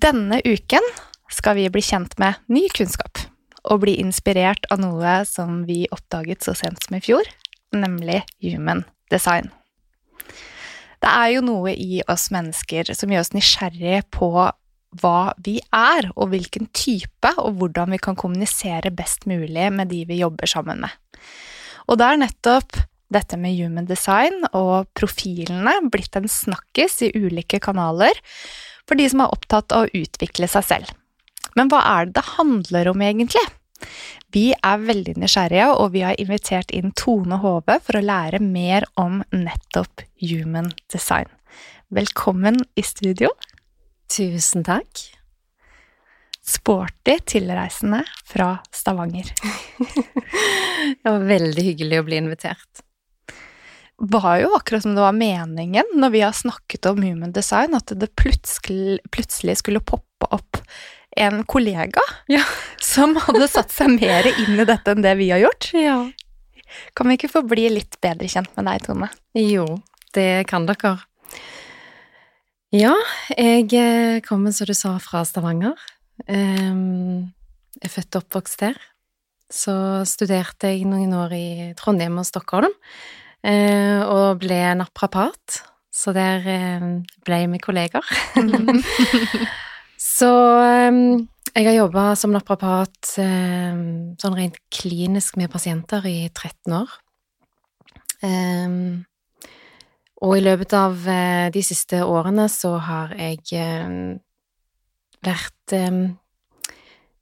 Denne uken skal vi bli kjent med ny kunnskap og bli inspirert av noe som vi oppdaget så sent som i fjor, nemlig human design. Det er jo noe i oss mennesker som gjør oss nysgjerrige på hva vi er, og hvilken type, og hvordan vi kan kommunisere best mulig med de vi jobber sammen med. Og det er nettopp dette med human design og profilene blitt en snakkis i ulike kanaler for de som er opptatt av å utvikle seg selv. Men hva er det det handler om, egentlig? Vi er veldig nysgjerrige, og vi har invitert inn Tone Hove for å lære mer om nettopp human design. Velkommen i studio. Tusen takk. Sporty tilreisende fra Stavanger. det var veldig hyggelig å bli invitert var jo akkurat som det var meningen når vi har snakket om human design, at det plutselig, plutselig skulle poppe opp en kollega ja. som hadde satt seg mer inn i dette enn det vi har gjort. Ja. Kan vi ikke få bli litt bedre kjent med deg, Tone? Jo, det kan dere. Ja, jeg eh, kommer, som du sa, fra Stavanger. Jeg er født og oppvokst der. Så studerte jeg noen år i Trondheim og Stockholm. Eh, og ble naprapat. Så der eh, ble vi kolleger. så eh, jeg har jobba som naprapat sånn rent klinisk med pasienter i 13 år. og i løpet av de siste årene så har jeg vært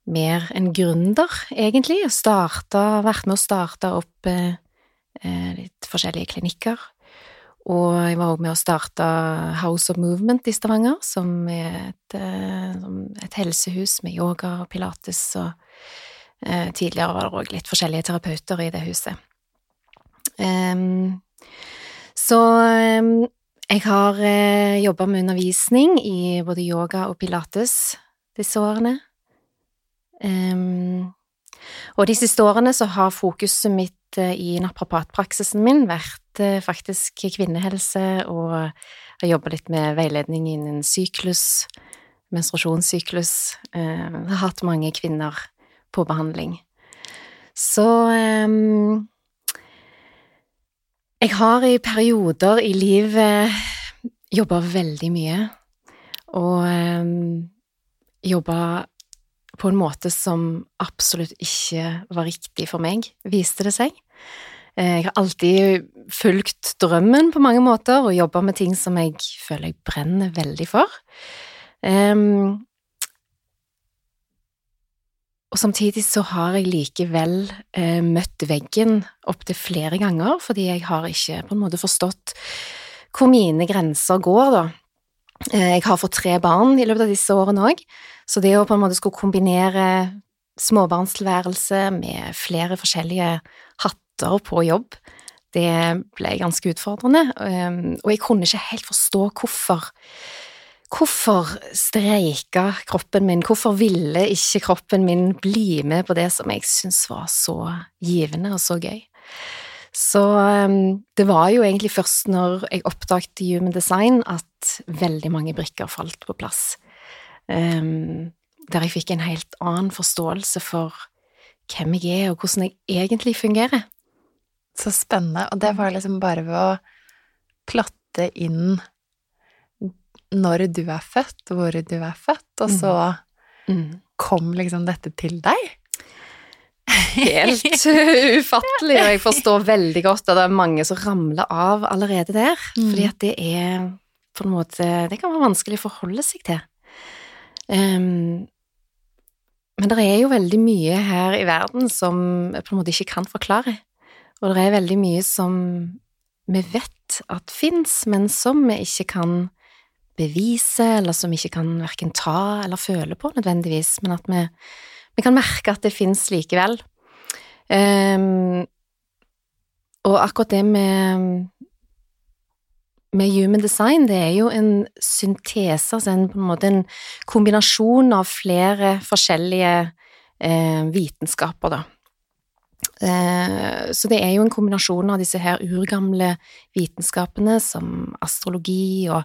mer en gründer, egentlig, og starta, vært med å starte opp litt forskjellige klinikker. Og jeg var også med å starte House of Movement i Stavanger, som er et, eh, et helsehus med yoga og pilates, og eh, tidligere var det òg litt forskjellige terapeuter i det huset. Um, så um, jeg har uh, jobba med undervisning i både yoga og pilates disse årene. Um, og de siste årene så har fokuset mitt Eh, i naprapatpraksisen min vært eh, faktisk kvinnehelse og har jobba litt med veiledning innen syklus, menstruasjonssyklus. Jeg eh, har hatt mange kvinner på behandling. Så jeg har i perioder i livet jobba veldig mye, og jobba på en måte som absolutt ikke var riktig for meg, viste det seg. Eh, jeg har alltid fulgt drømmen på mange måter og jobba med ting som jeg føler jeg brenner veldig for. Um, og samtidig så har jeg likevel eh, møtt veggen opptil flere ganger, fordi jeg har ikke på en måte forstått hvor mine grenser går, da. Eh, jeg har fått tre barn i løpet av disse årene òg, så det å på en måte skulle kombinere småbarnstilværelse med flere forskjellige hatter på jobb, det ble ganske utfordrende, ehm, og jeg kunne ikke helt forstå hvorfor. Hvorfor streika kroppen min, hvorfor ville ikke kroppen min bli med på det som jeg syntes var så givende og så gøy? Så ehm, det var jo egentlig først når jeg oppdaget Human Design at veldig mange brikker falt på plass. Um, der jeg fikk en helt annen forståelse for hvem jeg er, og hvordan jeg egentlig fungerer. Så spennende. Og det var liksom bare ved å plotte inn når du er født, hvor du er født, og så mm. Mm. kom liksom dette til deg. Helt ufattelig, og jeg forstår veldig godt at det er mange som ramler av allerede der. Mm. Fordi at det er på en måte Det kan være vanskelig å forholde seg til. Um, men det er jo veldig mye her i verden som jeg på en måte ikke kan forklare. Og det er veldig mye som vi vet at fins, men som vi ikke kan bevise, eller som vi ikke kan verken ta eller føle på nødvendigvis, men at vi, vi kan merke at det fins likevel. Um, og akkurat det med, med human design, det er jo en syntese, altså en, på en måte en kombinasjon av flere forskjellige eh, vitenskaper, da. Eh, så det er jo en kombinasjon av disse her urgamle vitenskapene som astrologi og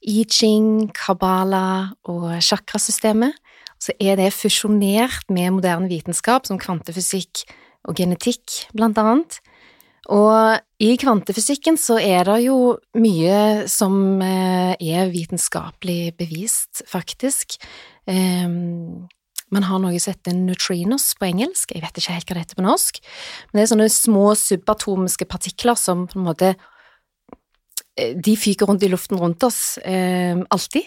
I Ching, Kabbalah og chakrasystemet. Så er det fusjonert med moderne vitenskap som kvantefysikk og genetikk, blant annet. Og i kvantefysikken så er det jo mye som eh, er vitenskapelig bevist, faktisk. Um, man har noe som heter neutrinos på engelsk, jeg vet ikke helt hva det heter på norsk, men det er sånne små subatomiske partikler som på en måte eh, de fyker rundt i luften rundt oss eh, alltid,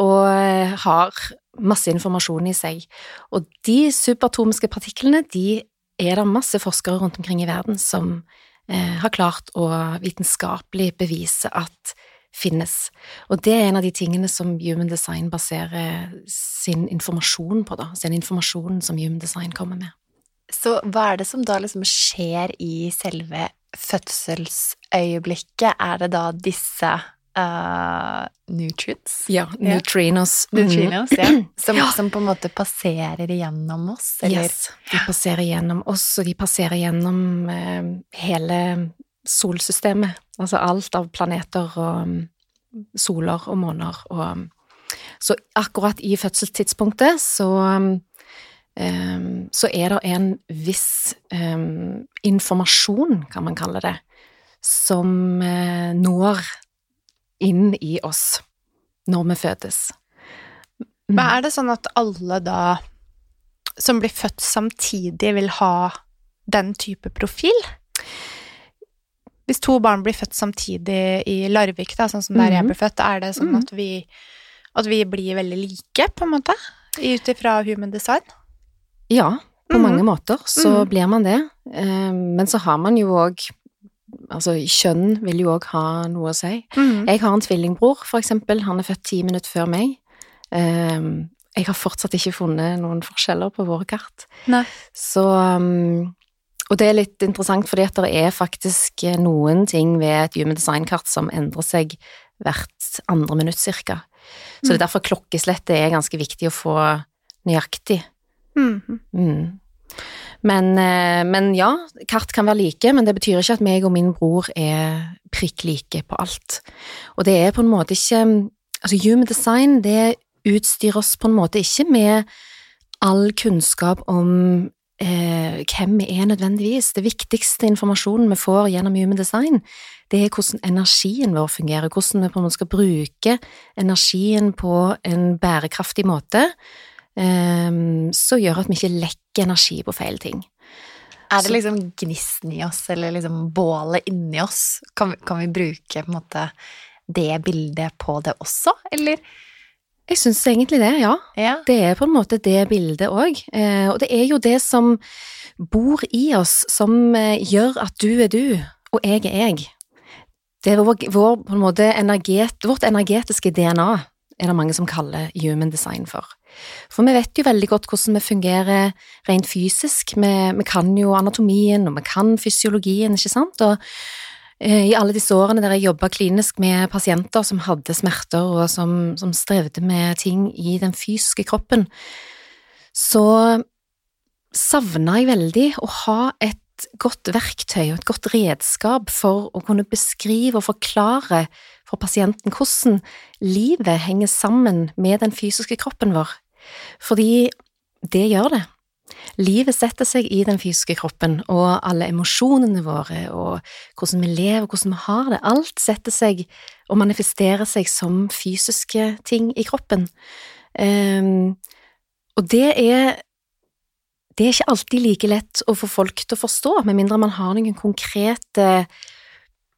og eh, har masse informasjon i seg. Og de subatomiske partiklene, de er det masse forskere rundt omkring i verden som har klart å vitenskapelig bevise at finnes. Og det er en av de tingene som Human Design baserer sin informasjon på, da. Den informasjonen som Human Design kommer med. Så hva er det som da liksom skjer i selve fødselsøyeblikket? Er det da disse uh, nutrients? Ja, neutrinos. Ja. Neutrinos, ja. Som, ja. som, på en måte passerer igjennom oss, eller? Yes, de passerer gjennom oss, og de passerer gjennom uh, hele solsystemet. Altså alt av planeter og um, soler og måner og um, Så akkurat i fødselstidspunktet så um, så er det en viss informasjon, kan man kalle det, som når inn i oss når vi fødes. Men er det sånn at alle da som blir født samtidig, vil ha den type profil? Hvis to barn blir født samtidig i Larvik, da, sånn som der jeg mhm. ble født, er det sånn mhm. at vi, at vi blir veldig like, på en måte? Ut ifra human design? Ja, på mm. mange måter så mm. blir man det. Eh, men så har man jo òg Altså, kjønn vil jo òg ha noe å si. Mm. Jeg har en tvillingbror, for eksempel. Han er født ti minutter før meg. Um, jeg har fortsatt ikke funnet noen forskjeller på våre kart. Nei. Så um, og det er litt interessant, fordi at det er faktisk noen ting ved et human design-kart som endrer seg hvert andre minutt, cirka. Så det er mm. derfor klokkeslettet er ganske viktig å få nøyaktig. Mm. Mm. Men, eh, men, ja, kart kan være like, men det betyr ikke at meg og min bror er prikk like på alt. Og det er på en måte ikke Altså, human design, det utstyrer oss på en måte ikke med all kunnskap om eh, hvem vi er nødvendigvis. Det viktigste informasjonen vi får gjennom Human Design, det er hvordan energien vår fungerer, hvordan vi på en måte skal bruke energien på en bærekraftig måte som gjør at vi ikke lekker energi på feil ting. Er det liksom gnisten i oss, eller liksom bålet inni oss? Kan kan vi bruke måte det bildet på det også, eller? Jeg syns egentlig det, ja. ja. Det er på en måte det bildet òg. Eh, og det er jo det som bor i oss, som eh, gjør at du er du, og jeg er jeg. Det er vår, vår, på en måte, energet, vårt energetiske DNA, er det mange som kaller human design for. For vi vet jo veldig godt hvordan vi fungerer rent fysisk. Vi, vi kan jo anatomien, og vi kan fysiologien, ikke sant. Og Eh, I alle disse årene der jeg jobba klinisk med pasienter som hadde smerter og som, som strevde med ting i den fysiske kroppen, så savna jeg veldig å ha et godt verktøy og et godt redskap for å kunne beskrive og forklare for pasienten hvordan livet henger sammen med den fysiske kroppen vår. Fordi det gjør det. Livet setter seg i den fysiske kroppen, og alle emosjonene våre, og hvordan vi lever, hvordan vi har det, alt setter seg og manifesterer seg som fysiske ting i kroppen. Um, og det er det er ikke alltid like lett å få folk til å forstå, med mindre man har noen konkrete,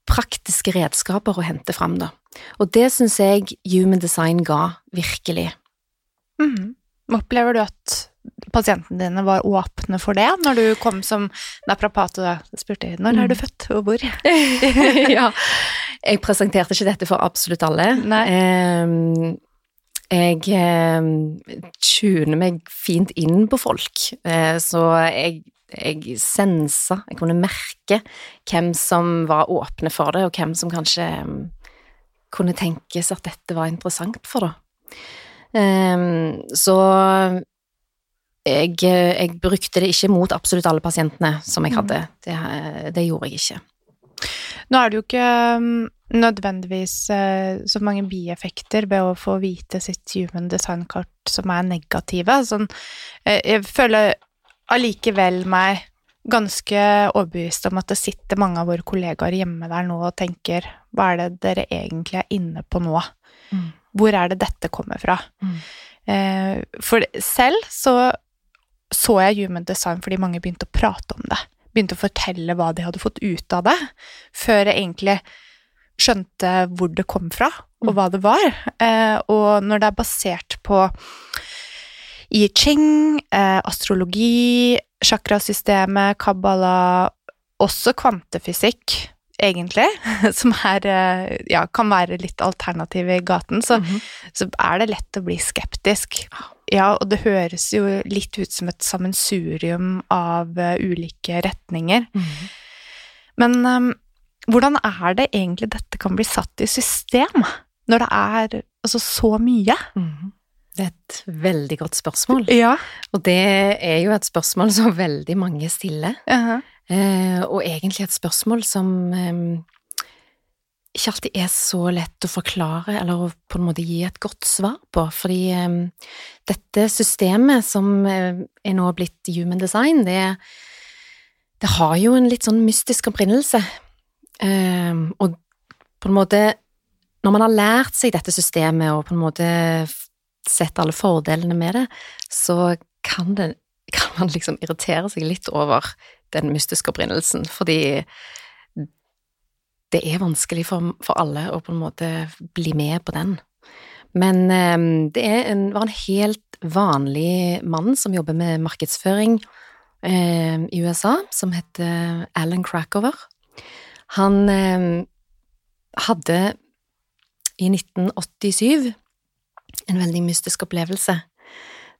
praktiske redskaper å hente fram, da. Og det syns jeg Human Design ga, virkelig. Mm. Opplever du at pasientene dine var åpne for det når du kom som naprapat og spurte når er du født og hvor? ja. Jeg presenterte ikke dette for absolutt alle. Nei. Ehm, jeg eh, tuner meg fint inn på folk, eh, så jeg, jeg sensa, jeg kunne merke hvem som var åpne for det, og hvem som kanskje mm, kunne tenkes at dette var interessant for det. Ehm, så jeg, jeg brukte det ikke mot absolutt alle pasientene som jeg hadde. Det, det gjorde jeg ikke. Nå er det jo ikke um, nødvendigvis uh, så mange bieffekter ved å få vite sitt human design-kart som er negative. Sånn, uh, jeg føler allikevel meg ganske overbevist om at det sitter mange av våre kollegaer hjemme der nå og tenker hva er det dere egentlig er inne på nå? Mm. Hvor er det dette kommer fra? Mm. Uh, for selv så så jeg human design fordi mange begynte å prate om det begynte å fortelle hva de hadde fått ut av det, før jeg egentlig skjønte hvor det kom fra, og hva det var. Eh, og når det er basert på I Ching, eh, astrologi, chakrasystemet, kabbala, også kvantefysikk, egentlig, som er eh, Ja, kan være litt alternativ i gaten, så, Mhm. så er det lett å bli skeptisk. Ja, og det høres jo litt ut som et sammensurium av eh, ulike retninger. Mhm. Men um, hvordan er det egentlig dette kan bli satt i system, når det er altså så mye? Mhm. Det er et veldig godt spørsmål, Ja. og det er jo et spørsmål som veldig mange stiller. Eh, og egentlig et spørsmål som eh, ikke alltid er så lett å forklare eller å på en måte gi et godt svar på, fordi eh, dette systemet som eh, er nå blitt human design, det, det har jo en litt sånn mystisk opprinnelse. Eh, og på en måte, når man har lært seg dette systemet og på en måte sett alle fordelene med det, så kan, det, kan man liksom irritere seg litt over den mystiske opprinnelsen, fordi det er vanskelig for, for alle å på en måte bli med på den. Men eh, det en, var en helt vanlig mann som jobber med markedsføring eh, i USA, som heter Alan Crackover. Han eh, hadde i 1987 en veldig mystisk opplevelse,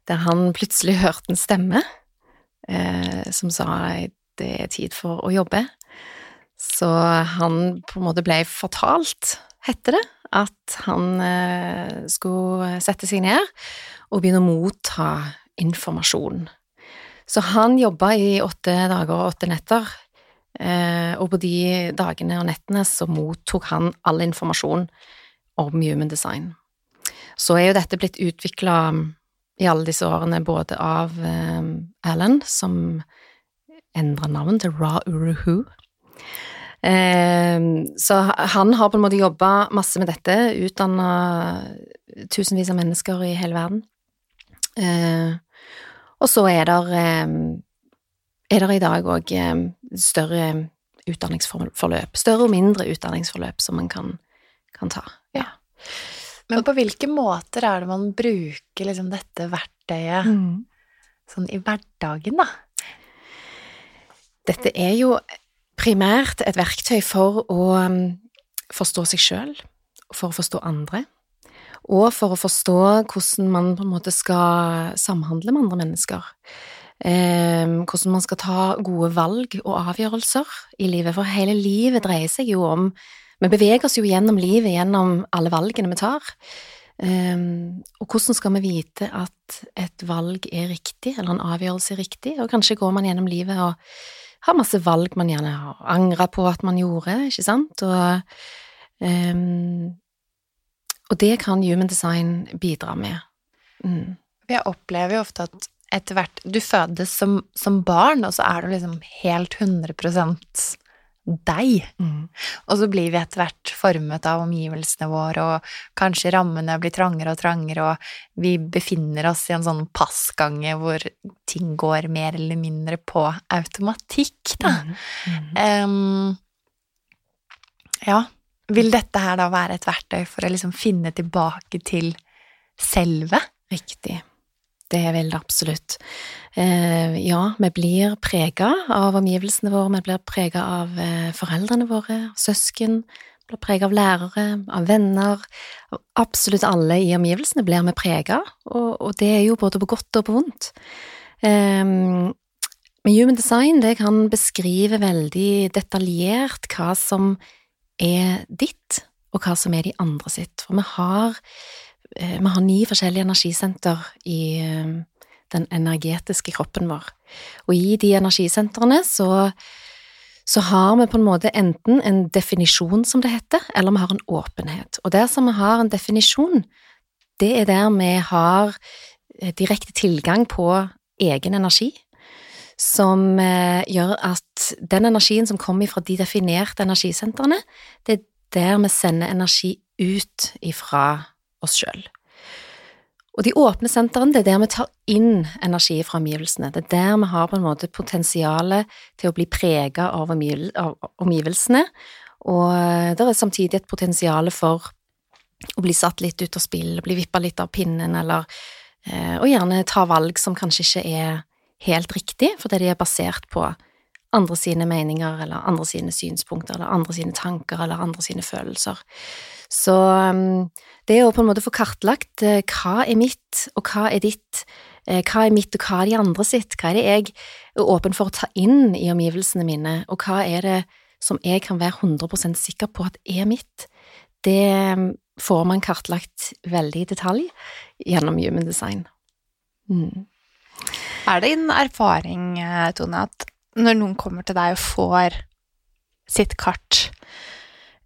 der han plutselig hørte en stemme eh, som sa det er tid for å jobbe. Så han på en måte ble fortalt, heter det, at han eh, skulle sette seg ned og begynne å motta informasjon. Så han jobba i åtte dager og åtte netter, eh, og på de dagene og nettene så mottok han all informasjon om human design. Så er jo dette blitt utvikla i alle disse årene både av eh, Alan, som endra navn til Ra Uruhu. Eh, så han har på en måte jobba masse med dette, utdanna tusenvis av mennesker i hele verden. Eh, og så er eh, er der i dag òg større utdanningsforløp, større og mindre utdanningsforløp som man kan, kan ta. Ja. Men på hvilke måter er det man bruker liksom dette verktøyet sånn i hverdagen, da? Dette er jo primært et verktøy for å um, forstå seg sjøl, for å forstå andre, og for å forstå hvordan man på en måte skal samhandle med andre mennesker. Eh, hvordan man skal ta gode valg og avgjørelser i livet, for hele livet dreier seg jo om Vi beveger oss jo gjennom livet, gjennom alle valgene vi tar. Um, og hvordan skal vi vite at et valg er riktig, eller en avgjørelse er riktig, og kanskje går man gjennom livet og har masse valg man gjerne har angra på at man gjorde, ikke sant, og, um, og det kan human design bidra med. Mm. Jeg opplever jo ofte at etter hvert Du fødes som, som barn, og så er du liksom helt 100 deg. Mm. Og så blir vi etter hvert formet av omgivelsene våre, og kanskje rammene blir trangere og trangere, og vi befinner oss i en sånn passgange hvor ting går mer eller mindre på automatikk, da. Mm. Em, ja, vil dette her da være et verktøy for å liksom finne tilbake til selve? Riktig. Det vil det absolutt. Eh, ja, vi blir prega av omgivelsene våre, vi blir prega av eh, foreldrene våre, søsken, vi blir prega av lærere, av venner, absolutt alle i omgivelsene blir vi prega, og, og, det er jo både på godt og på vondt. Eh, men human design det kan beskrive veldig detaljert hva som er ditt, og hva som er de andre sitt. For vi har, vi har ni forskjellige energisenter i eh, den energetiske kroppen vår. Og i de energisentrene så, så har vi på en måte enten en definisjon, som det heter, eller vi har en åpenhet. Og der som vi har en definisjon, det er der vi har eh, direkte tilgang på egen energi, som gjør at den energien som kommer fra de definerte energisentrene, det er der vi sender energi ut ifra oss sjøl. Og de åpne sentrene, det er der vi tar inn energi fra omgivelsene. Det er der vi har på en måte potensialet til å bli prega av omgivelsene, og det er samtidig et potensial for å bli satt litt ut av spill, bli vippa litt av pinnen, eller eh, og gjerne ta valg som kanskje ikke er helt riktig, fordi de er basert på andre sine meninger, eller andre sine synspunkter, eller andre sine tanker, eller andre sine følelser. Så um, det å på en måte få kartlagt eh, hva er mitt, og hva er ditt, eh, hva er mitt og hva er de andre sitt, hva er det jeg er åpen for å ta inn i omgivelsene mine, og hva er det som jeg kan være 100% sikker på at er mitt, det um, får man kartlagt veldig i detalj gjennom human design. Mm. Er det din erfaring, eh, Tone, at når noen kommer til deg og får sitt kart,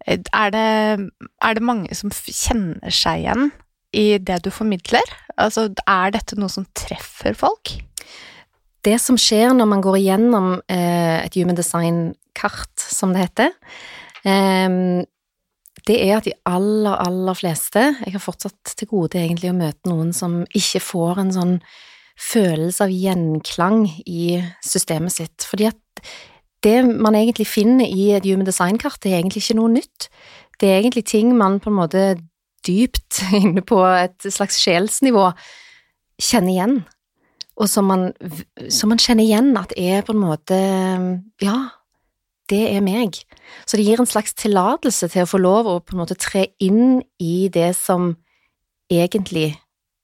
er det, er det mange som kjenner seg igjen i det du formidler? Altså, er dette noe som treffer folk? Det som skjer når man går igjennom eh, et human design-kart, som det heter, eh, det er at de aller, aller fleste Jeg har fortsatt til gode egentlig å møte noen som ikke får en sånn følelse av gjenklang i systemet sitt. Fordi at det man egentlig finner i et human design-kart, er egentlig ikke noe nytt. Det er egentlig ting man på en måte dypt inne på et slags sjelsnivå kjenner igjen, og som man, som man kjenner igjen at er på en måte Ja, det er meg. Så det gir en slags tillatelse til å få lov å på en måte tre inn i det som egentlig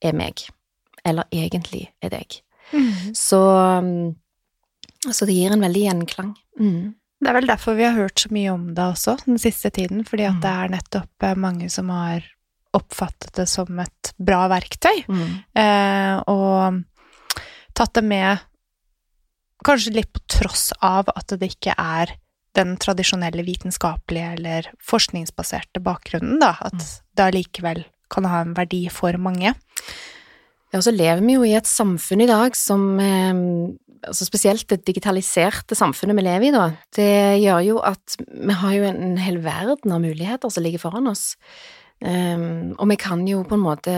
er meg eller egentlig er deg. Mm. Så, um, så, det gir en veldig gjenklang. Mm. Det er vel derfor vi har hørt så mye om det også den siste tiden, fordi at mm. det er nettopp eh, mange som har oppfattet det som et bra verktøy, mm. eh, og tatt det med kanskje litt på tross av at det ikke er den tradisjonelle vitenskapelige eller forskningsbaserte bakgrunnen, da, at mm. det allikevel kan ha en verdi for mange. Ja, og så lever vi jo i et samfunn i dag som eh, altså Spesielt det digitaliserte samfunnet vi lever i, da. Det gjør jo at vi har jo en hel verden av muligheter som ligger foran oss. Um, og vi kan jo på en måte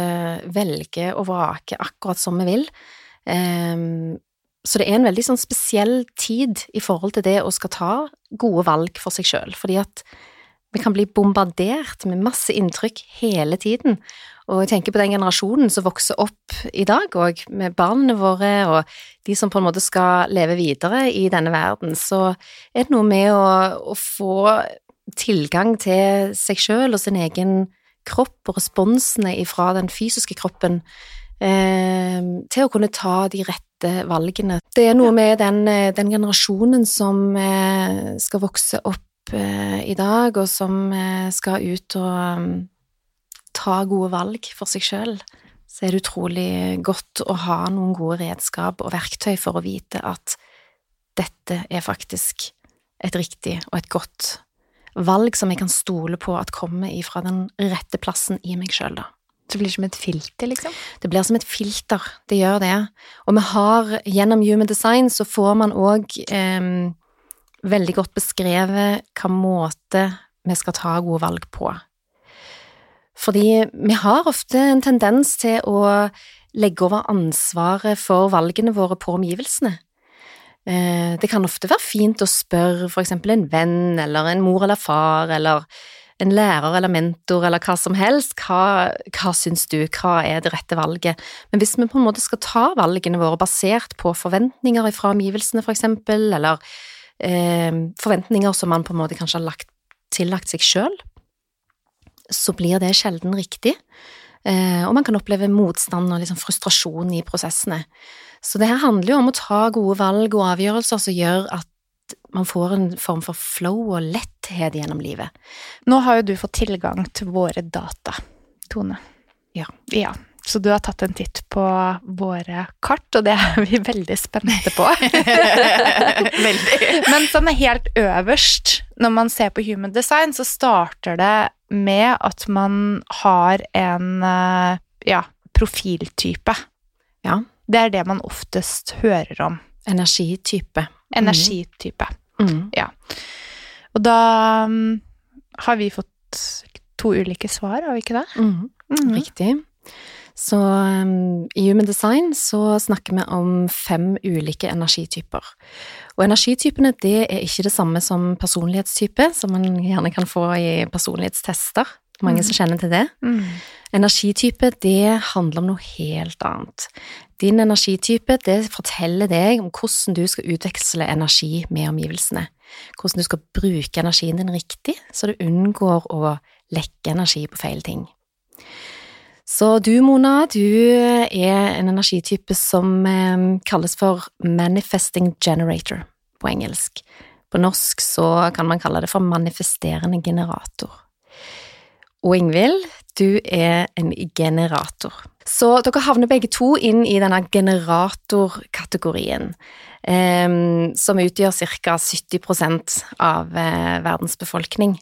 velge og vrake akkurat som vi vil. Um, så det er en veldig sånn spesiell tid i forhold til det å skal ta gode valg for seg sjøl, fordi at vi kan bli bombardert med masse inntrykk hele tiden, og jeg tenker på den generasjonen som vokser opp i dag òg, med barna våre og de som på en måte skal leve videre i denne verden, så er det noe med å, å få tilgang til seg sjøl og sin egen kropp og responsene ifra den fysiske kroppen eh, til å kunne ta de rette valgene. Det er noe med den, den generasjonen som eh, skal vokse opp eh, i dag, og som eh, skal ut og ta gode valg for seg sjøl, så er det utrolig godt å ha noen gode redskap og verktøy for å vite at dette er faktisk et riktig og et godt valg som jeg kan stole på at kommer ifra den rette plassen i meg sjøl, da. Det blir som et filter, liksom? Det blir som et filter, det gjør det. Og vi har, gjennom Human Design, så får man òg eh, veldig godt beskrevet hva måte vi skal ta gode valg på. Fordi vi har ofte en tendens til å legge over ansvaret for valgene våre på omgivelsene. Eh, det kan ofte være fint å spørre for eksempel en venn eller en mor eller far eller en lærer eller mentor eller hva som helst, hva, hva syns du, hva er det rette valget? Men hvis vi på en måte skal ta valgene våre basert på forventninger fra omgivelsene, for eksempel, eller eh, forventninger som man på en måte kanskje har lagt, tillagt seg sjøl, så blir det sjelden riktig. Eh, og man kan oppleve motstand og liksom frustrasjon i prosessene. Så det her handler jo om å ta gode valg og avgjørelser som gjør at man får en form for flow og letthet gjennom livet. Nå har jo du fått tilgang til våre data, Tone. Ja. ja. Så du har tatt en titt på våre kart, og det er vi veldig spente på. Veldig. Men sånn helt øverst, når man ser på human design, så starter det med at man har en eh, ja, profiltype. Ja. Det er det man oftest hører om. Energitype. Energitype. Mm. Og da mm, har vi fått to ulike svar, har vi ikke det? Mm. Mm. Riktig. Så um, i Human Design så snakker vi om fem ulike energityper. Og energitypene det er ikke det samme som personlighetstype, som man gjerne kan få i personlighetstester. Mange som kjenner til det. Mm. Energitype, det handler om noe helt annet. Din energitype, det forteller deg om hvordan du skal utveksle energi med omgivelsene. Hvordan du skal bruke energien din riktig, så du unngår å lekke energi på feil ting. Så du, Mona, du er en energitype som eh, kalles for manifesting generator på engelsk. På norsk så kan man kalle det for manifesterende generator. Og Ingvild, du er en generator. Så dere havner begge to inn i denne generatorkategorien, eh, som utgjør ca. 70% av eh, verdens befolkning.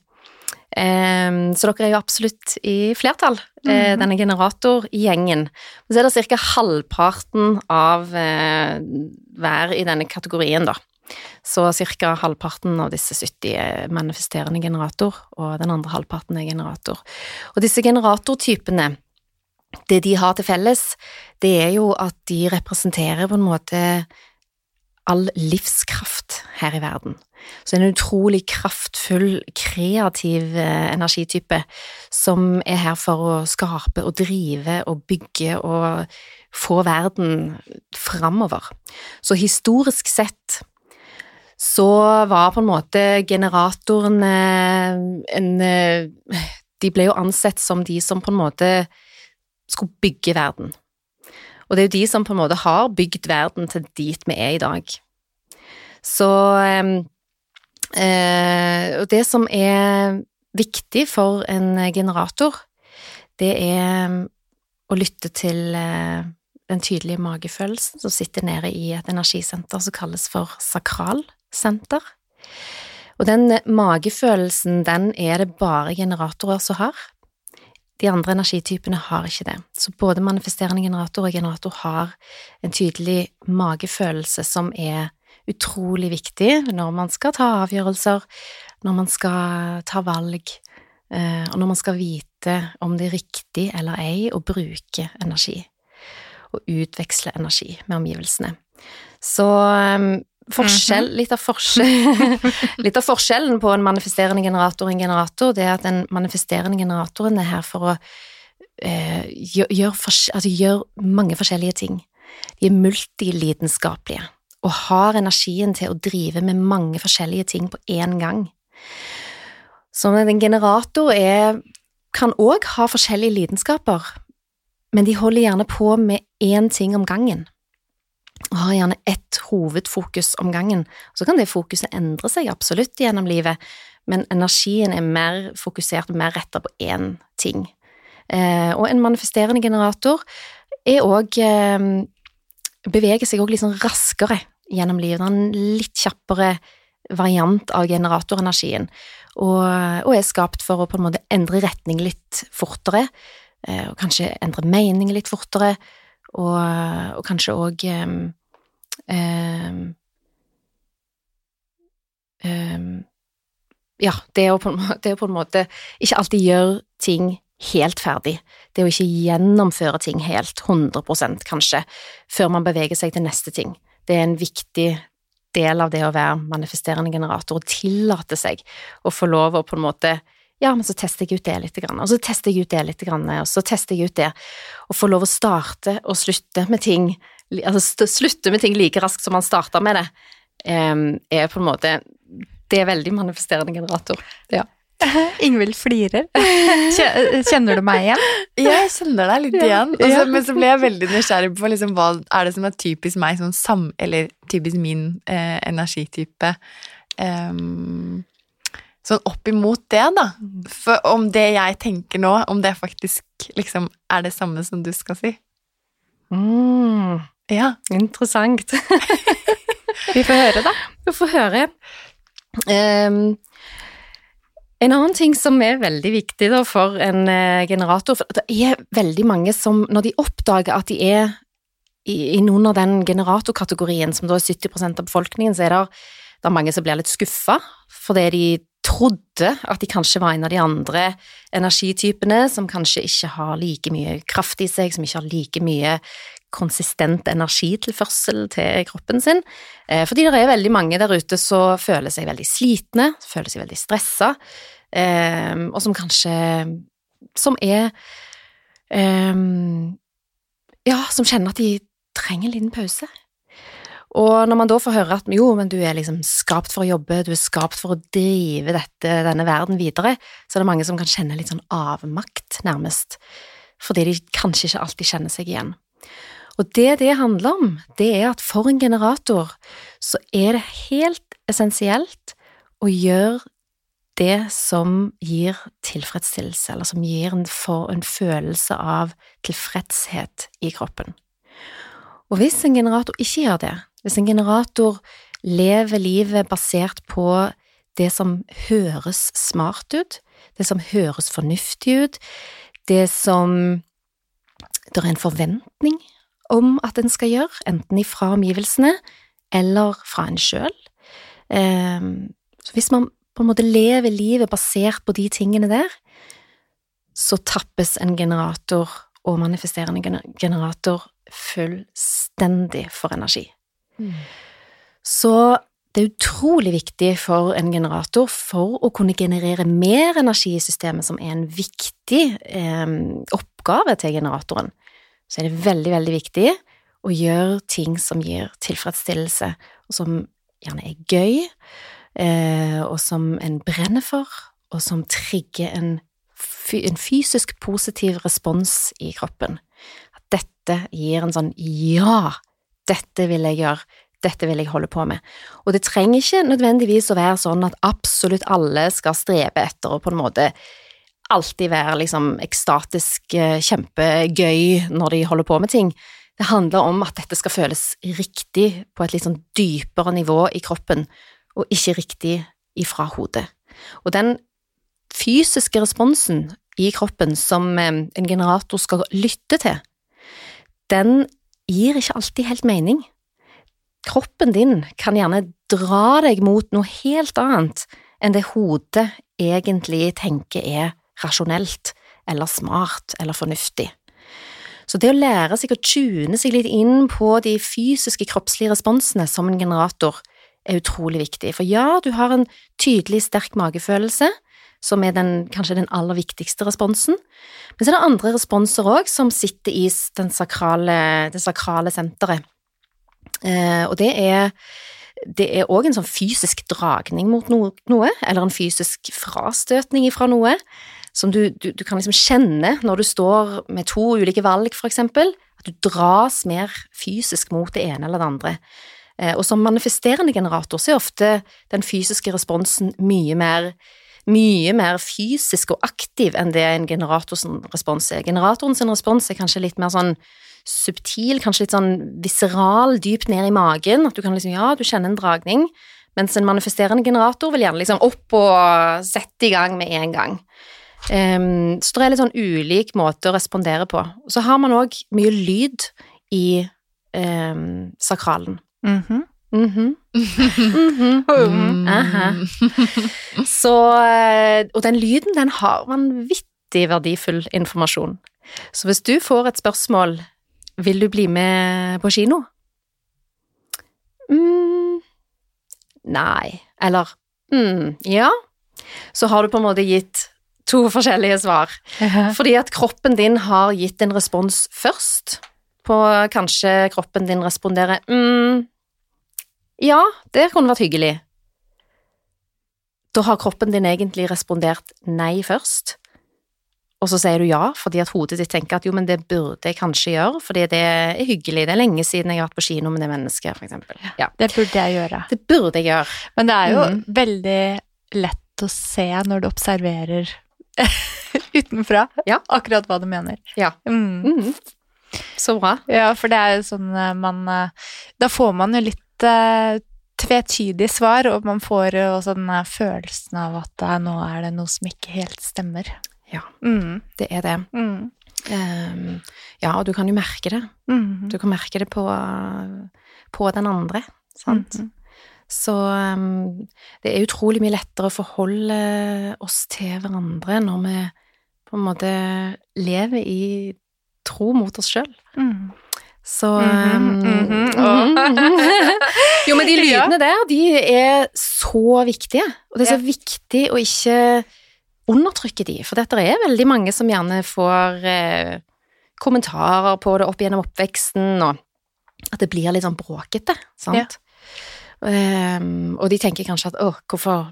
Eh, så dere er jo absolutt i flertall, Mhm. denne generatorgjengen. Så er det ca. halvparten av eh, hver i denne kategorien, da. Så ca. halvparten av disse 70 er manifesterende generator, og den andre halvparten er generator. Og disse generatortypene, det de har til felles, det er jo at de representerer på en måte all livskraft her i verden. Så en utrolig kraftfull, kreativ eh, energitype som er her for å skape og drive og bygge og få verden framover. Så historisk sett så var på en måte generatorene en eh, De ble jo ansett som de som på en måte skulle bygge verden. Og det er jo de som på en måte har bygd verden til dit vi er i dag. Så eh, eh, det som er viktig for en generator, det er å lytte til eh, den tydelige magefølelsen som sitter nede i et energisenter som kalles for sakralsenter. Og den magefølelsen, den er det bare generatorer som har. De andre energitypene har ikke det. Så både manifesterende generator og generator har en tydelig magefølelse som er utrolig viktig når man skal ta avgjørelser, når man skal ta valg, eh, og når man skal vite om det er riktig eller ei å bruke energi. Og utveksle energi med omgivelsene. Så eh, forskjell, litt, av forskjell, litt av forskjellen på en manifesterende generator og en generator, det er at den manifesterende generatoren er her for å eh, gjøre gjør, altså, gjør mange forskjellige ting. De er multilidenskapelige og har energien til å drive med mange forskjellige ting på én gang. Så en generator er, kan òg ha forskjellige lidenskaper, men de holder gjerne på med én ting om gangen. Og har gjerne ett hovedfokus om gangen. Så kan det fokuset endre seg absolutt gjennom livet, men energien er mer fokusert mer retta på én ting. Eh, og en manifesterende generator er òg eh, beveger seg òg litt sånn raskere gjennom livet. En litt kjappere variant av generatorenergien, og, og er skapt for å på en måte endre retning litt fortere, eh, og kanskje endre mening litt fortere, og, og kanskje òg um, um, um, Ja, det å, måte, det å på en måte ikke alltid gjøre ting helt ferdig. Det å ikke gjennomføre ting helt, 100% kanskje, før man beveger seg til neste ting. Det er en viktig del av det å være manifesterende generator, å tillate seg å få lov å på en måte Ja, men så tester jeg ut det litt, grann, og så tester jeg ut det litt, grann, og så tester jeg ut det. Å få lov å starte og slutte med ting, altså slutte med ting like raskt som man starta med det, er på en måte Det er veldig manifesterende generator. Ja. Ingvild flirer. Kjenner du meg igjen? Ja, Jeg kjenner deg litt igjen. Også. Men så ble jeg veldig nysgjerrig på liksom, hva er det som er typisk meg, sånn sam, eller typisk min eh, energitype. Ehm, sånn opp imot det, da. For om det jeg tenker nå, om det faktisk liksom er det samme som du skal si. Mm, Ja. interessant. Vi får høre, da. Vi får høre. Um, en annen ting som er veldig viktig da, for en uh, generator for Det er veldig mange som, når de oppdager at de er i, i noen av den generatorkategorien, som da er 70% av befolkningen, så er det, det er mange som blir litt skuffa fordi de trodde at de kanskje var en av de andre energitypene som kanskje ikke har like mye kraft i seg, som ikke har like mye konsistent energitilførsel til kroppen sin. Eh, Fordi det er veldig mange der ute som føler seg veldig slitne, føler seg veldig stressa, eh, og som kanskje Som er eh, Ja, som kjenner at de trenger en liten pause. Og når man da får høre at jo, men du er liksom skapt for å jobbe, du er skapt for å drive dette, denne verden videre, så er det mange som kan kjenne litt sånn avmakt, nærmest, fordi de kanskje ikke alltid kjenner seg igjen. Og det det handler om, det er at for en generator så er det helt essensielt å gjøre det som gir tilfredsstillelse, eller som gir en, en følelse av tilfredshet i kroppen. Og hvis en generator ikke gjør det, hvis en generator lever livet basert på det som høres smart ut, det som høres fornuftig ut, det som det er en forventning om at en skal gjøre, enten ifra omgivelsene eller fra en sjøl. Så hvis man på en måte lever livet basert på de tingene der, så tappes en generator og manifesterende generator fullstendig for energi. Så det er utrolig viktig for en generator for å kunne generere mer energi i systemet, som er en viktig eh, oppgave til generatoren. Så er det veldig, veldig viktig å gjøre ting som gir tilfredsstillelse, og som gjerne er gøy, eh, og som en brenner for, og som trigger en, en fysisk positiv respons i kroppen. At dette gir en sånn ja, dette vil jeg gjøre, dette vil jeg holde på med. Og det trenger ikke nødvendigvis å være sånn at absolutt alle skal strebe etter å på en måte alltid være liksom ekstatisk, eh, kjempegøy når de holder på med ting. Det handler om at dette skal føles riktig på et litt sånn dypere nivå i kroppen, og ikke riktig ifra hodet. Og den fysiske responsen i kroppen som eh, en generator skal lytte til, den gir ikke alltid helt mening. Kroppen din kan gjerne dra deg mot noe helt annet enn det hodet egentlig tenker er rasjonelt eller smart eller fornuftig. Så det å lære seg å tune seg litt inn på de fysiske kroppslige responsene som en generator er utrolig viktig. For ja, du har en tydelig sterk magefølelse, som er den, kanskje den aller viktigste responsen, men så er det andre responser òg som sitter i sakrale, det sakrale senteret. Eh, og det er det òg en sånn fysisk dragning mot noe, noe, eller en fysisk frastøtning ifra noe, som du, du, du kan liksom kjenne når du står med to ulike valg, for eksempel, at du dras mer fysisk mot det ene eller det andre. Eh, og som manifesterende generator så er ofte den fysiske responsen mye mer mye mer fysisk og aktiv enn det en generators respons er. Generatorens respons er kanskje litt mer sånn subtil, kanskje litt sånn viseral, dypt ned i magen, at du kan liksom, ja, du kjenner en dragning, mens en manifesterende generator vil gjerne liksom opp og sette i gang med en gang. Um, så det er litt sånn ulik måte å respondere på. Så har man òg mye lyd i um, sakralen. Mhm. Mhm. Mhm. Mm. Aha. Så, eh, og den lyden, den har vanvittig verdifull informasjon. Så hvis du får et spørsmål vil du bli med på kino? mm, Nei. Eller mm, ja. Så har du på en måte gitt to forskjellige svar. Fordi at kroppen din har gitt en respons først, på kanskje kroppen din responderer mm, ja, det kunne vært hyggelig. Da har kroppen din egentlig respondert nei først, og så sier du ja fordi at hodet ditt tenker at jo, men det burde jeg kanskje gjøre, fordi det er hyggelig, det er lenge siden jeg har vært på kino med det mennesket, for eksempel. Ja, Det burde jeg gjøre. det burde jeg gjøre. Men det er jo mm. veldig lett å se når du observerer utenfra Ja. akkurat hva du mener. Ja. Mm. Mm. Så bra. Ja, for det er jo sånn eh, man eh, Da får man jo litt eh, tvetydig svar, og man får jo også den følelsen av at eh, nå er det noe som ikke helt stemmer. Ja. Mm. Det er det. Mm. Um, ja, og du kan jo merke det. Mm. Du kan merke det på, på den andre, sant? Mhm. Så um, det er utrolig mye lettere å forholde oss til hverandre når vi på en måte lever i tro mot oss sjøl. Mm. Så Mhm, um, mm -hmm. Jo, men de lydene der, de er så viktige. Og det er så Ja. viktig å ikke undertrykke de, for dette er veldig mange som gjerne får eh, kommentarer på det opp gjennom oppveksten, og at det blir litt sånn bråkete, sant? Ehm, og de tenker kanskje at åh, hvorfor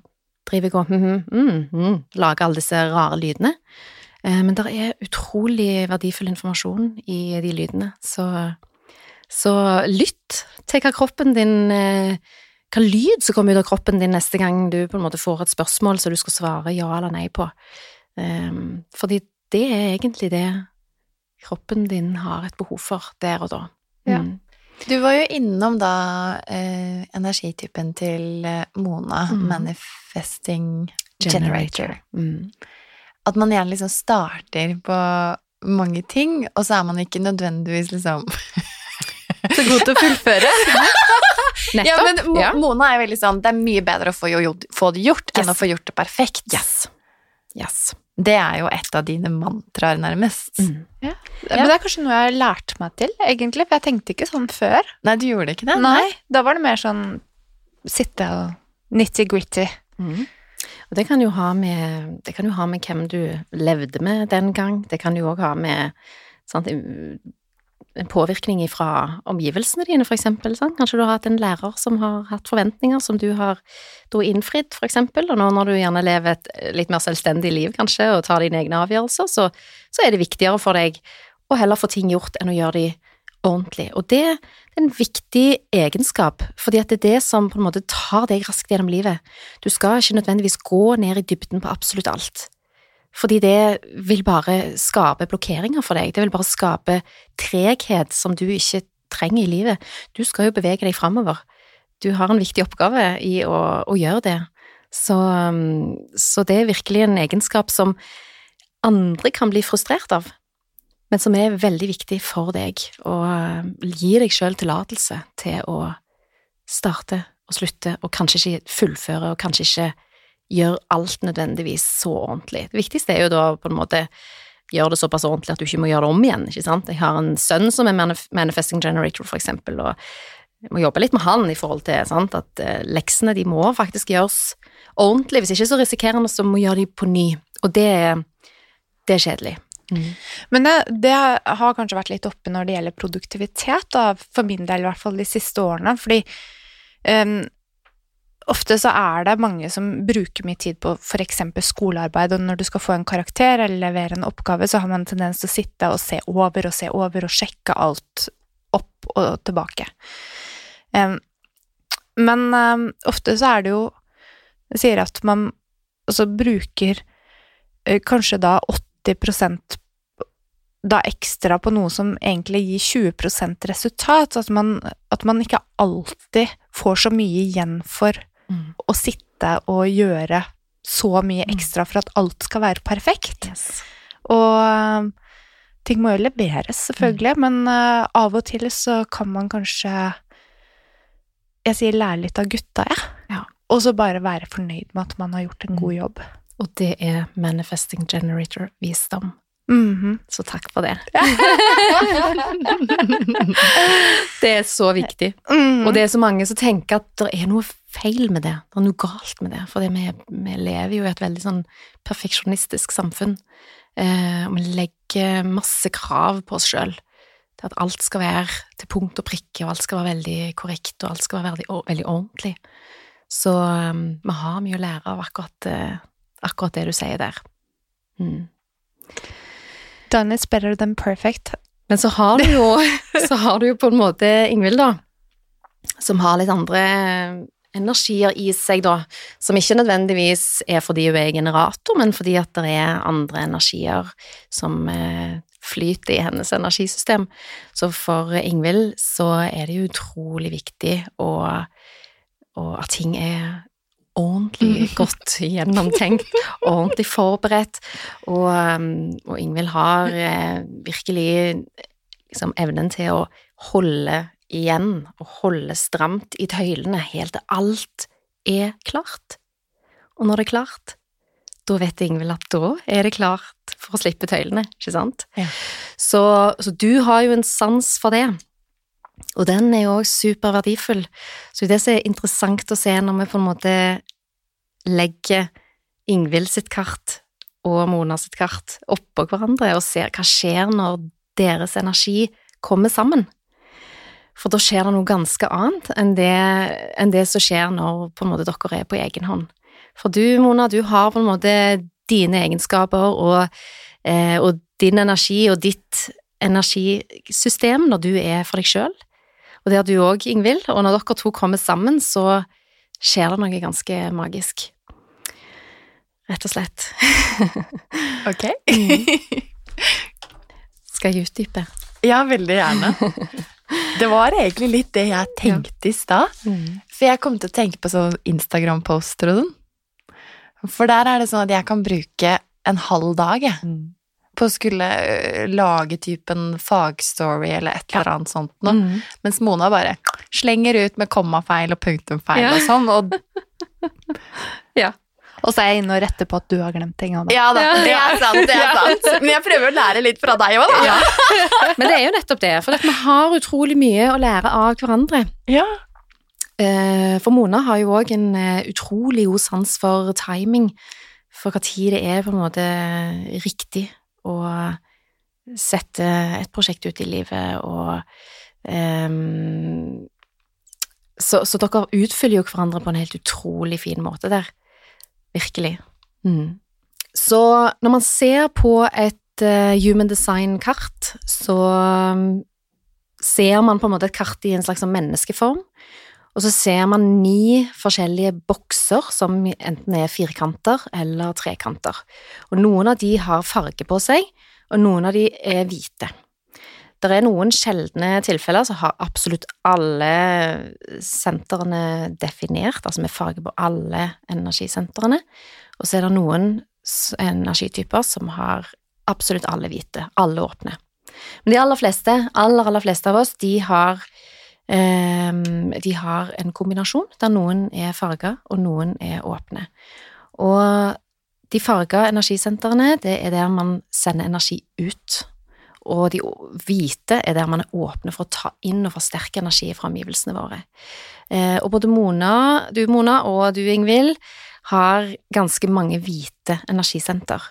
driver jeg og mm, mm, mm, lager alle disse rare lydene? Eh, men det er utrolig verdifull informasjon i de lydene, så, så lytt til hva kroppen din eh, Hva lyd som kommer ut av kroppen din neste gang du på en måte får et spørsmål som du skal svare ja eller nei på. Um, fordi det er egentlig det kroppen din har et behov for der og da. Ja. Mm. Du var jo innom da eh, energitypen til Mona, mm. manifesting generator. Mm. At man gjerne liksom starter på mange ting, og så er man ikke nødvendigvis liksom Så god til å fullføre. Nettopp. Ja, men Mo Ja. Mona er veldig sånn Det er mye bedre å få, jo, få det gjort enn å få gjort det perfekt. Yes. Yes. Det er jo et av dine mantraer, nærmest. Mm. Men det er kanskje noe jeg har lært meg til, egentlig, for jeg tenkte ikke sånn før. Nei, du gjorde ikke det? Nei, da var det mer sånn sitte og nitty-gritty. Mm. Og det kan, jo ha med, det kan jo ha med hvem du levde med den gang. Det kan jo òg ha med sant, en påvirkning fra omgivelsene dine, for eksempel. Kanskje du har hatt en lærer som har hatt forventninger som du har da innfridd, for eksempel. Og nå når du gjerne lever et litt mer selvstendig liv, kanskje, og tar dine egne avgjørelser, så, så er det viktigere for deg å heller få ting gjort enn å gjøre de ordentlig. Og det er en viktig egenskap, fordi det er det som på en måte tar deg raskt gjennom livet. Du skal ikke nødvendigvis gå ned i dybden på absolutt alt. Fordi det vil bare skape blokkeringer for deg. Det vil bare skape treghet som du ikke trenger i livet. Du skal jo bevege deg framover. Du har en viktig oppgave i å, å gjøre det. Så, så det er virkelig en egenskap som andre kan bli frustrert av, men som er veldig viktig for deg. Å gir gi deg sjøl tillatelse til å starte og slutte, og kanskje ikke fullføre, og kanskje ikke gjøre alt nødvendigvis så ordentlig. Det viktigste er jo da på en måte gjøre det såpass ordentlig at du ikke må gjøre det om igjen, ikke sant. Jeg har en sønn som er manif manifesting generator, for eksempel, og jeg må jobbe litt med han i forhold til sant, at eh, leksene de må faktisk gjøres ordentlig, hvis ikke så risikerer han å må gjøre de på ny, og det, det er kjedelig. Men det, det har kanskje vært litt oppe når det gjelder produktivitet, da, for min del i hvert fall de siste årene, fordi um, ofte så er det mange som bruker mye tid på eksempel skolearbeid, og når du skal få en karakter eller levere en oppgave, så har man en tendens til å sitte og se over og se over og sjekke alt opp og tilbake. Um, men um, ofte så er det jo Jeg sier at man altså bruker uh, kanskje da 80% da ekstra på noe som egentlig gir 20% resultat, at man, at man ikke alltid får så mye igjen for Mm. å sitte og gjøre så mye ekstra for at alt skal være perfekt. Yes. Og øh, ting må jo leveres, selvfølgelig, men uh, av og til så kan man kanskje Jeg sier lære litt av gutta, jeg. Ja. Og så bare være fornøyd med at man har gjort en god jobb. Og det er manifesting generator-visdom. Mhm. Så takk for det. det er så viktig. Mhm. Og det er så mange som tenker at det er noe feil med det. Det er noe galt med det. For vi, vi lever jo i et veldig sånn perfeksjonistisk samfunn. Eh, og vi legger masse krav på oss sjøl. Til at alt skal være til punkt og prikke, og alt skal være veldig korrekt, og alt skal være veldig, veldig ordentlig. Så um, vi har mye å lære av akkurat, eh, akkurat det du sier der. Mm. Done is better than perfect. Men så har du jo, så har du jo på en måte Ingvild, da, som har litt andre energier i seg, da, som ikke nødvendigvis er fordi hun er generator, men fordi at det er andre energier som eh, flyter i hennes energisystem. Så for Ingvild så er det jo utrolig viktig å, å, at ting er ordentlig godt gjennomtenkt, ordentlig forberedt, og, um, og Ingvild har eh, virkelig liksom evnen til å holde igjen og holde stramt i tøylene helt til alt er klart. Og når det er klart, da vet Ingvild at da er det klart for å slippe tøylene, ikke sant? Ja. Så, så du har jo en sans for det. Og den er jo òg superverdifull. Så det som er interessant å se når vi på en måte legger Ingvild sitt kart og Mona sitt kart oppå hverandre og ser hva skjer når deres energi kommer sammen. For da skjer det noe ganske annet enn det, enn det som skjer når måte dere er på egen hånd. For du, Mona, du har på en måte dine egenskaper og, eh, og din energi og ditt energisystem når du er for deg sjøl. Og det har du òg, Ingvild. Og når dere to kommer sammen, så skjer det noe ganske magisk. Rett og slett. Ok. Skal jeg utdype? Ja, veldig gjerne. Det var egentlig litt det jeg tenkte i stad. For jeg kom til å tenke på sånn Instagram-poster og sånn. For der er det sånn at jeg kan bruke en halv dag jeg, på å skulle øh, lage typen fagstory eller et eller annet sånt noe. Mm. Mens Mona bare slenger ut med kommafeil og punktumfeil Ja. og sånn. Og Og så er jeg inne og retter på at du har glemt ting. Da. ja da, det er sant, det er sant. Men jeg prøver å lære litt fra deg òg, da. Ja. Men det er jo nettopp det, for at vi har utrolig mye å lære av hverandre. Ja. Eh, For Mona har jo òg en eh, utrolig god sans for timing, for tid det er på en måte riktig å sette et prosjekt ut i livet, og um, så, så dere utfyller jo hverandre på en helt utrolig fin måte der. Virkelig. Mm. Så når man ser på et uh, human design-kart, så um, ser man på en måte et kart i en slags sånn menneskeform, og så ser man ni forskjellige bokser som enten er firkanter eller trekanter. Og noen av de har farge på seg, og noen av de er hvite. Det er noen sjeldne tilfeller som har absolutt alle sentrene definert, altså med farge på alle energisentrene, og så er det noen energityper som har absolutt alle hvite, alle åpne. Men de aller fleste, aller, aller fleste av oss, de har de har en kombinasjon der noen er farga og noen er åpne. Og de farga energisentrene, det er der man sender energi ut. Og de hvite er der man er åpne for å ta inn og forsterke energi fra omgivelsene våre. Eh, og både Mona, du Mona og du Ingvild har ganske mange hvite energisenter.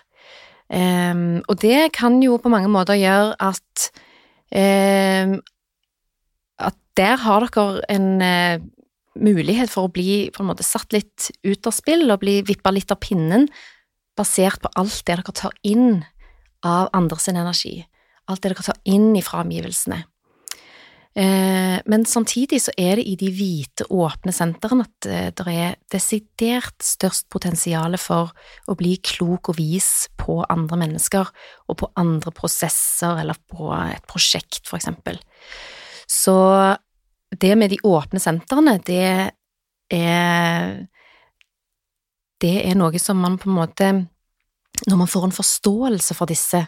Ehm, og det kan jo på mange måter gjøre at ehm, der har dere en eh, mulighet for å bli på en måte satt litt ut av spill og bli vippa litt av pinnen, basert på alt det dere tar inn av andres energi. Alt det dere tar inn fra omgivelsene. Eh, men samtidig så er det i de hvite, åpne sentrene at eh, det er desidert størst potensial for å bli klok og vis på andre mennesker og på andre prosesser eller på et prosjekt, for eksempel. Så det med de åpne sentrene, det er Det er noe som man på en måte Når man får en forståelse for disse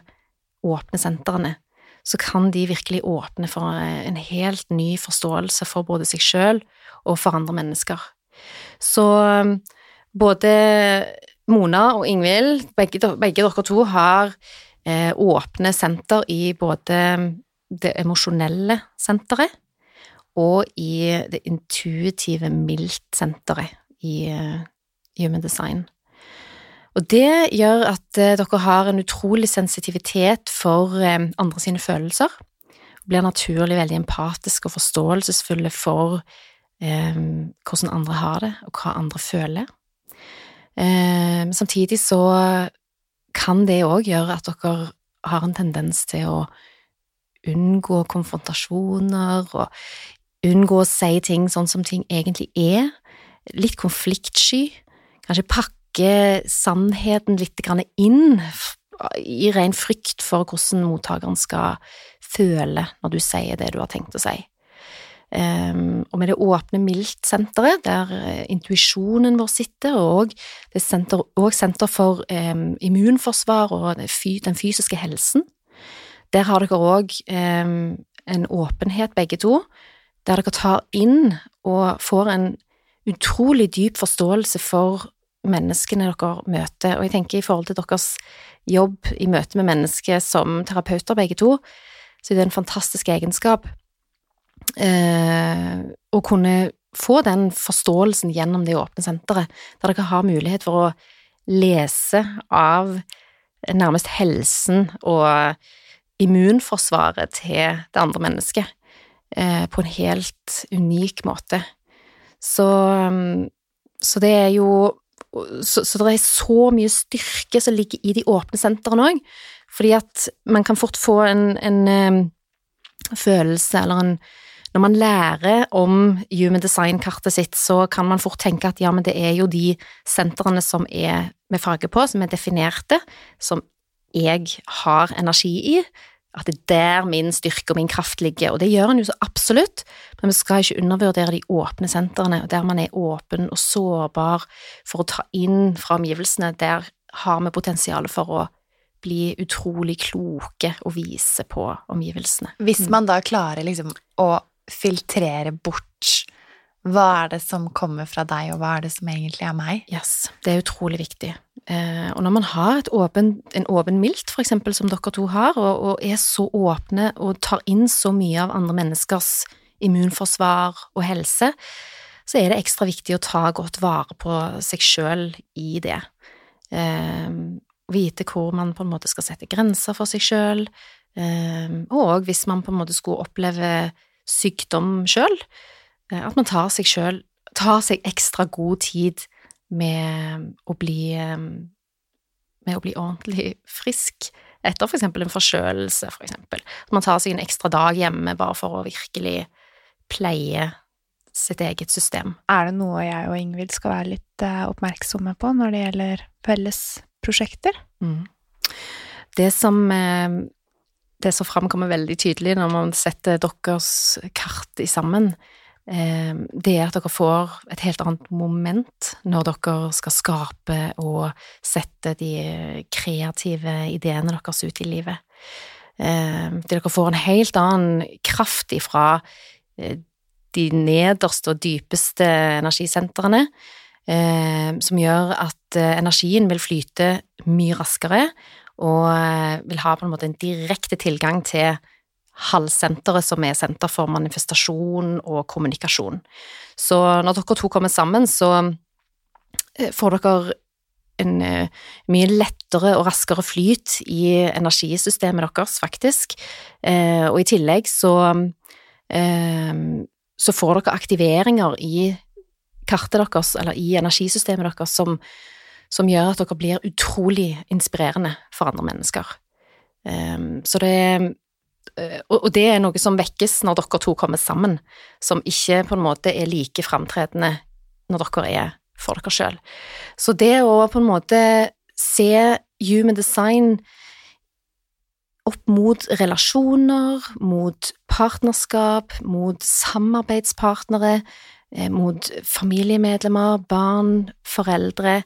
åpne sentrene, så kan de virkelig åpne for en helt ny forståelse for både seg sjøl og for andre mennesker. Så både Mona og Ingvild, begge, begge dere to, har eh, åpne senter i både det emosjonelle senteret og i det intuitive mildt-senteret i eh, Human Design. Og det gjør at eh, dere har en utrolig sensitivitet for eh, andre sine følelser. Blir naturlig veldig empatiske og forståelsesfulle for eh, hvordan andre har det, og hva andre føler. Eh, samtidig så kan det òg gjøre at dere har en tendens til å unngå konfrontasjoner og unngå å si ting sånn som ting egentlig er. Litt konfliktsky. Kanskje pakke sannheten litt inn i ren frykt for hvordan mottakeren skal føle når du sier det du har tenkt å si. Um, og med det åpne mildt-senteret, der uh, intuisjonen vår sitter, og det er senter, og senter for um, immunforsvar og den fysiske helsen, der har dere òg um, en åpenhet, begge to, der dere tar inn og får en utrolig dyp forståelse for menneskene dere møter. Og jeg tenker i forhold til deres jobb i møte med mennesker som terapeuter, begge to, så er det en fantastisk egenskap eh, å kunne få den forståelsen gjennom det åpne senteret, der dere har mulighet for å lese av nærmest helsen og immunforsvaret til det andre mennesket på en helt unik måte. Så, mm, så det er jo så, så, det er så mye styrke som ligger i de åpne sentrene òg, fordi at man kan fort få en, en um, følelse eller en Når man lærer om human design-kartet sitt, så kan man fort tenke at ja, men det er jo de sentrene som er med farge på, som er definerte, som jeg har energi i, at det er der min styrke og min kraft ligger, og det gjør en jo så absolutt, men vi skal ikke undervurdere de åpne sentrene, der man er åpen og sårbar for å ta inn fra omgivelsene, der har vi potensial for å bli utrolig kloke og vise på omgivelsene. Hvis man da klarer liksom å filtrere bort hva er det som kommer fra deg, og hva er det som egentlig er meg? Yes, det er utrolig viktig. Eh, og når man har åpen, en åpen milt, for eksempel, som dere to har, og, og, er så åpne og tar inn så mye av andre menneskers immunforsvar og helse, så er det ekstra viktig å ta godt vare på seg sjøl i det. Eh, vite hvor man på en måte skal sette grenser for seg sjøl, eh, og hvis man på en måte skulle oppleve sykdom sjøl, at man tar seg sjøl Tar seg ekstra god tid med å bli eh, Med å bli ordentlig frisk etter for eksempel en forkjølelse, for. At man tar seg en ekstra dag hjemme bare for å virkelig pleie sitt eget system. Er det noe jeg og Ingvild skal være litt eh, oppmerksomme på når det gjelder felles prosjekter? Mm. Det som det som framkommer veldig tydelig når man setter deres kart i sammen, det er at dere får et helt annet moment når dere skal skape og sette de kreative ideene deres ut i livet. Ehm, dere får en helt annen kraft ifra eh, de nederste og dypeste energisentrene, ehm, som gjør at eh, energien vil flyte mye raskere og eh, vil ha på en måte en direkte tilgang til halvsenteret, som er senter for manifestasjon og kommunikasjon. Så når dere to kommer sammen, så eh, får dere en eh, mye lettere og raskere flyt i energisystemet deres, faktisk. Eh, og i tillegg så så får dere aktiveringer i kartet deres, eller i energisystemet deres, som, som gjør at dere blir utrolig inspirerende for andre mennesker. Så det Eh, og det er noe som vekkes når dere to kommer sammen, som ikke på en måte er like framtredende når dere er for dere sjøl. Så det å på en måte se human design opp mot relasjoner, mot partnerskap, mot samarbeidspartnere, eh, mot familiemedlemmer, barn, foreldre,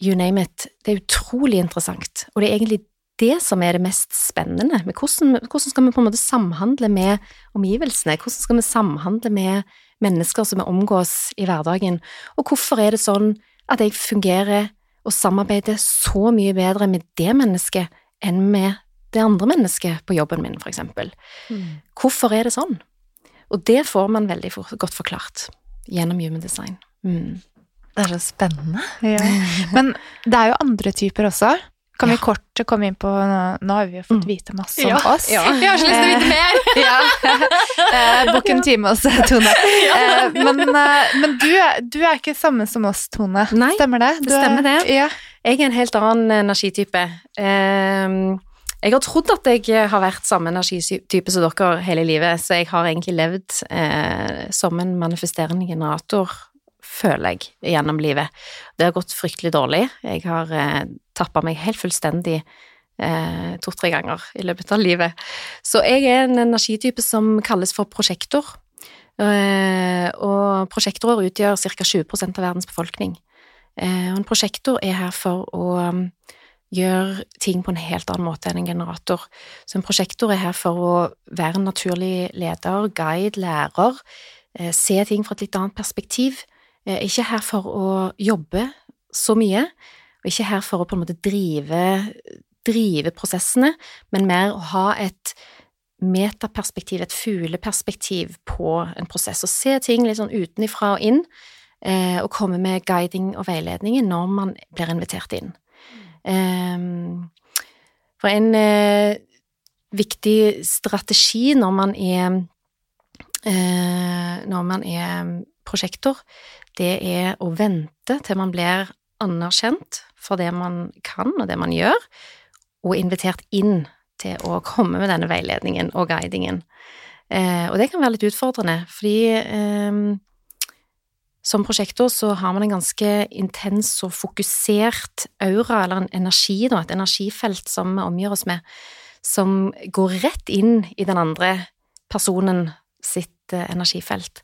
you name it. Det er utrolig interessant, og det er egentlig det som er det mest spennende. Hvordan, hvordan, skal vi på en måte samhandle med omgivelsene? Hvordan skal vi samhandle med mennesker som vi omgås i hverdagen? Og hvorfor er det sånn at jeg fungerer og samarbeider så mye bedre med det mennesket enn med det andre mennesket på jobben min, for eksempel. Mm. Hvorfor er det sånn? Og det får man veldig for, godt forklart gjennom human design. Mm. Det er så spennende. Ja. Men det er jo andre typer også. Kan vi kort komme inn på Nå har vi jo fått Mm. vite masse om Ja. oss. Ja. Vi har så lyst til å vite mer! ja. Eh, Bukk en time hos Tone. Eh, Men, eh, men du, er- du er ikke samme som oss, Tone. Nei, Stemmer det? det Du er- stemmer det. Ja. Jeg er en helt annen energitype. Ehm, jeg har trodd at jeg har vært samme energitype som dere hele livet, så jeg har egentlig levd eh, som en manifesterende generator, føler jeg, gjennom livet. Det har gått fryktelig dårlig. Jeg har eh, tappa meg helt fullstendig eh, to-tre ganger i løpet av livet. Så jeg er en energitype som kalles for prosjektor. Eh, og prosjektorer utgjør ca. 20 av verdens befolkning. Eh, og en prosjektor er her for å gjør gjøre ting på en helt annen måte enn en generator. Så en prosjektor er her for å være en naturlig leder, guide, lærer, eh, se ting fra et litt annet perspektiv. Eh, ikke her for å jobbe så mye, og ikke her for å på en måte drive, drive prosessene, men mer å ha et metaperspektiv, et fugleperspektiv på en prosess, og se ting litt sånn utenifra og inn, eh, og komme med guiding og veiledning når man blir invitert inn. Ehm, for en eh, viktig strategi når man er eh, når man er prosjektor, det er å vente til man blir anerkjent for det man kan og det man gjør, og invitert inn til å komme med denne veiledningen og guidingen. Eh, og det kan være litt utfordrende, fordi eh, som prosjektor så har man en ganske intens og fokusert aura, eller en energi, da, et energifelt som vi omgir oss med, som går rett inn i den andre personen sitt eh, energifelt.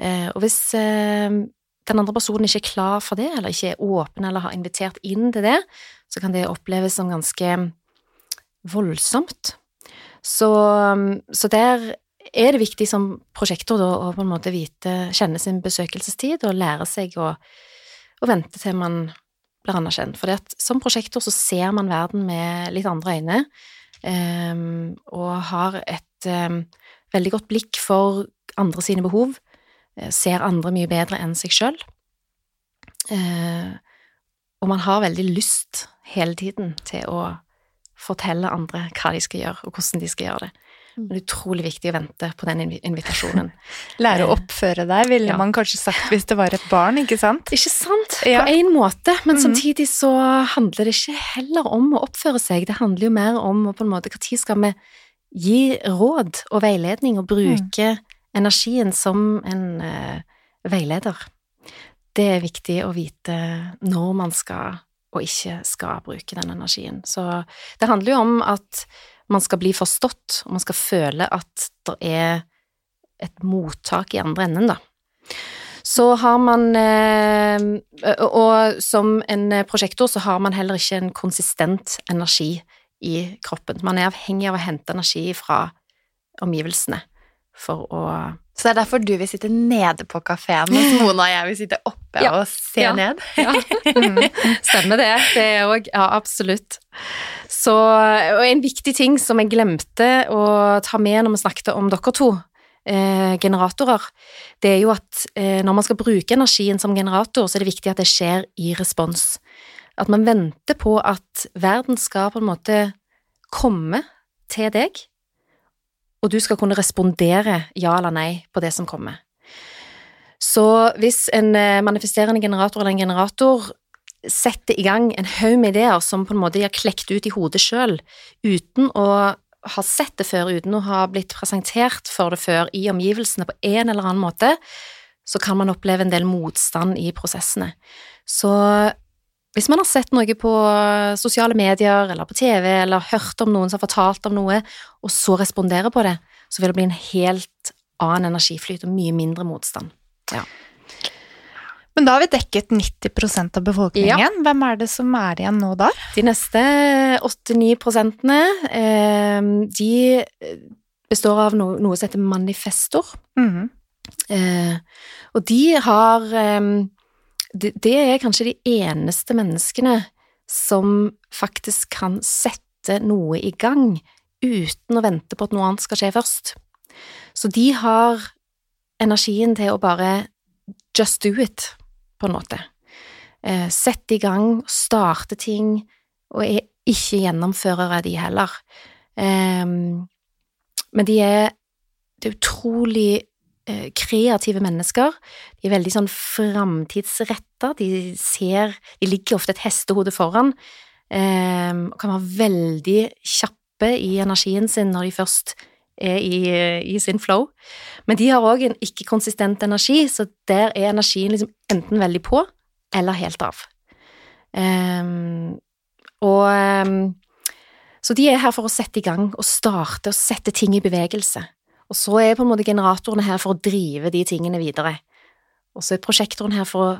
Eh, og hvis eh, den andre personen ikke er klar for det, eller ikke er åpen eller har invitert inn til det, så kan det oppleves som ganske voldsomt. Så, så der er det viktig som prosjektor da, å på en måte vite, kjenne sin besøkelsestid og lære seg å, å vente til man blir anerkjent. For som prosjektor så ser man verden med litt andre øyne, um, og har et um, veldig godt blikk for andre sine behov, ser andre mye bedre enn seg sjøl. Uh, og man har veldig lyst hele tiden til å fortelle andre hva de skal gjøre, og hvordan de skal gjøre det. Men det er utrolig viktig å vente på den invitasjonen. Lære å oppføre deg, ville Ja. man kanskje sagt hvis det var et barn, ikke sant? Ikke sant? Ja. På en måte, men Mhm. samtidig så handler det ikke heller om å oppføre seg, det handler jo mer om på en måte Når skal vi gi råd og veiledning og bruke energien som en eh, veileder? Det er viktig å vite når man skal og ikke skal bruke den energien. Så det handler jo om at man skal bli forstått, og man skal føle at det er et mottak i andre enden, da. Så har man eh, Og som en prosjektor så har man heller ikke en konsistent energi i kroppen. Man er avhengig av å hente energi fra omgivelsene for å Så det er derfor du vil sitte nede på kafeen, mens Mona og jeg vil sitte oppe Ja. og se Ja. ned. ja. Stemmer det. Det er òg Ja, absolutt. Så Og en viktig ting som jeg glemte å ta med når vi snakket om dere to, eh, generatorer, det er jo at eh, når man skal bruke energien som generator, så er det viktig at det skjer i respons. At man venter på at verden skal på en måte komme til deg, og du skal kunne respondere ja eller nei på det som kommer. Så hvis en eh, manifesterende generator eller en generator setter i gang en haug med ideer som på en måte de har klekt ut i hodet sjøl, uten å ha sett det før, uten å ha blitt presentert for det før i omgivelsene på en eller annen måte, så kan man oppleve en del motstand i prosessene. Så hvis man har sett noe på sosiale medier eller på TV, eller hørt om noen som har fortalt om noe, og så responderer på det, så vil det bli en helt annen energiflyt og mye mindre motstand. Men da har vi dekket 90% av befolkningen. Ja. Hvem er det som er igjen nå da? De neste 8-9 prosentene, eh, de består av noe, som heter manifestor. Mm Eh, og de har eh, det, er kanskje de eneste menneskene som faktisk kan sette noe i gang uten å vente på at noe annet skal skje først. Så de har energien til å bare just do it, på en måte. Eh, sette i gang, starte ting, og er ikke gjennomførere, de heller. Eh, men de er, Det er utrolig kreative mennesker. De er veldig sånn framtidsretta. De ser De ligger ofte et hestehode foran. Eh, og kan være veldig kjappe i energien sin når de først er i, i sin flow. Men de har òg en ikke-konsistent energi, så der er energien liksom enten veldig på eller helt av. Um, og um, Så de er her for å sette i gang og starte og sette ting i bevegelse. Og så er på en måte generatorene her for å drive de tingene videre. Og så er prosjektoren her for å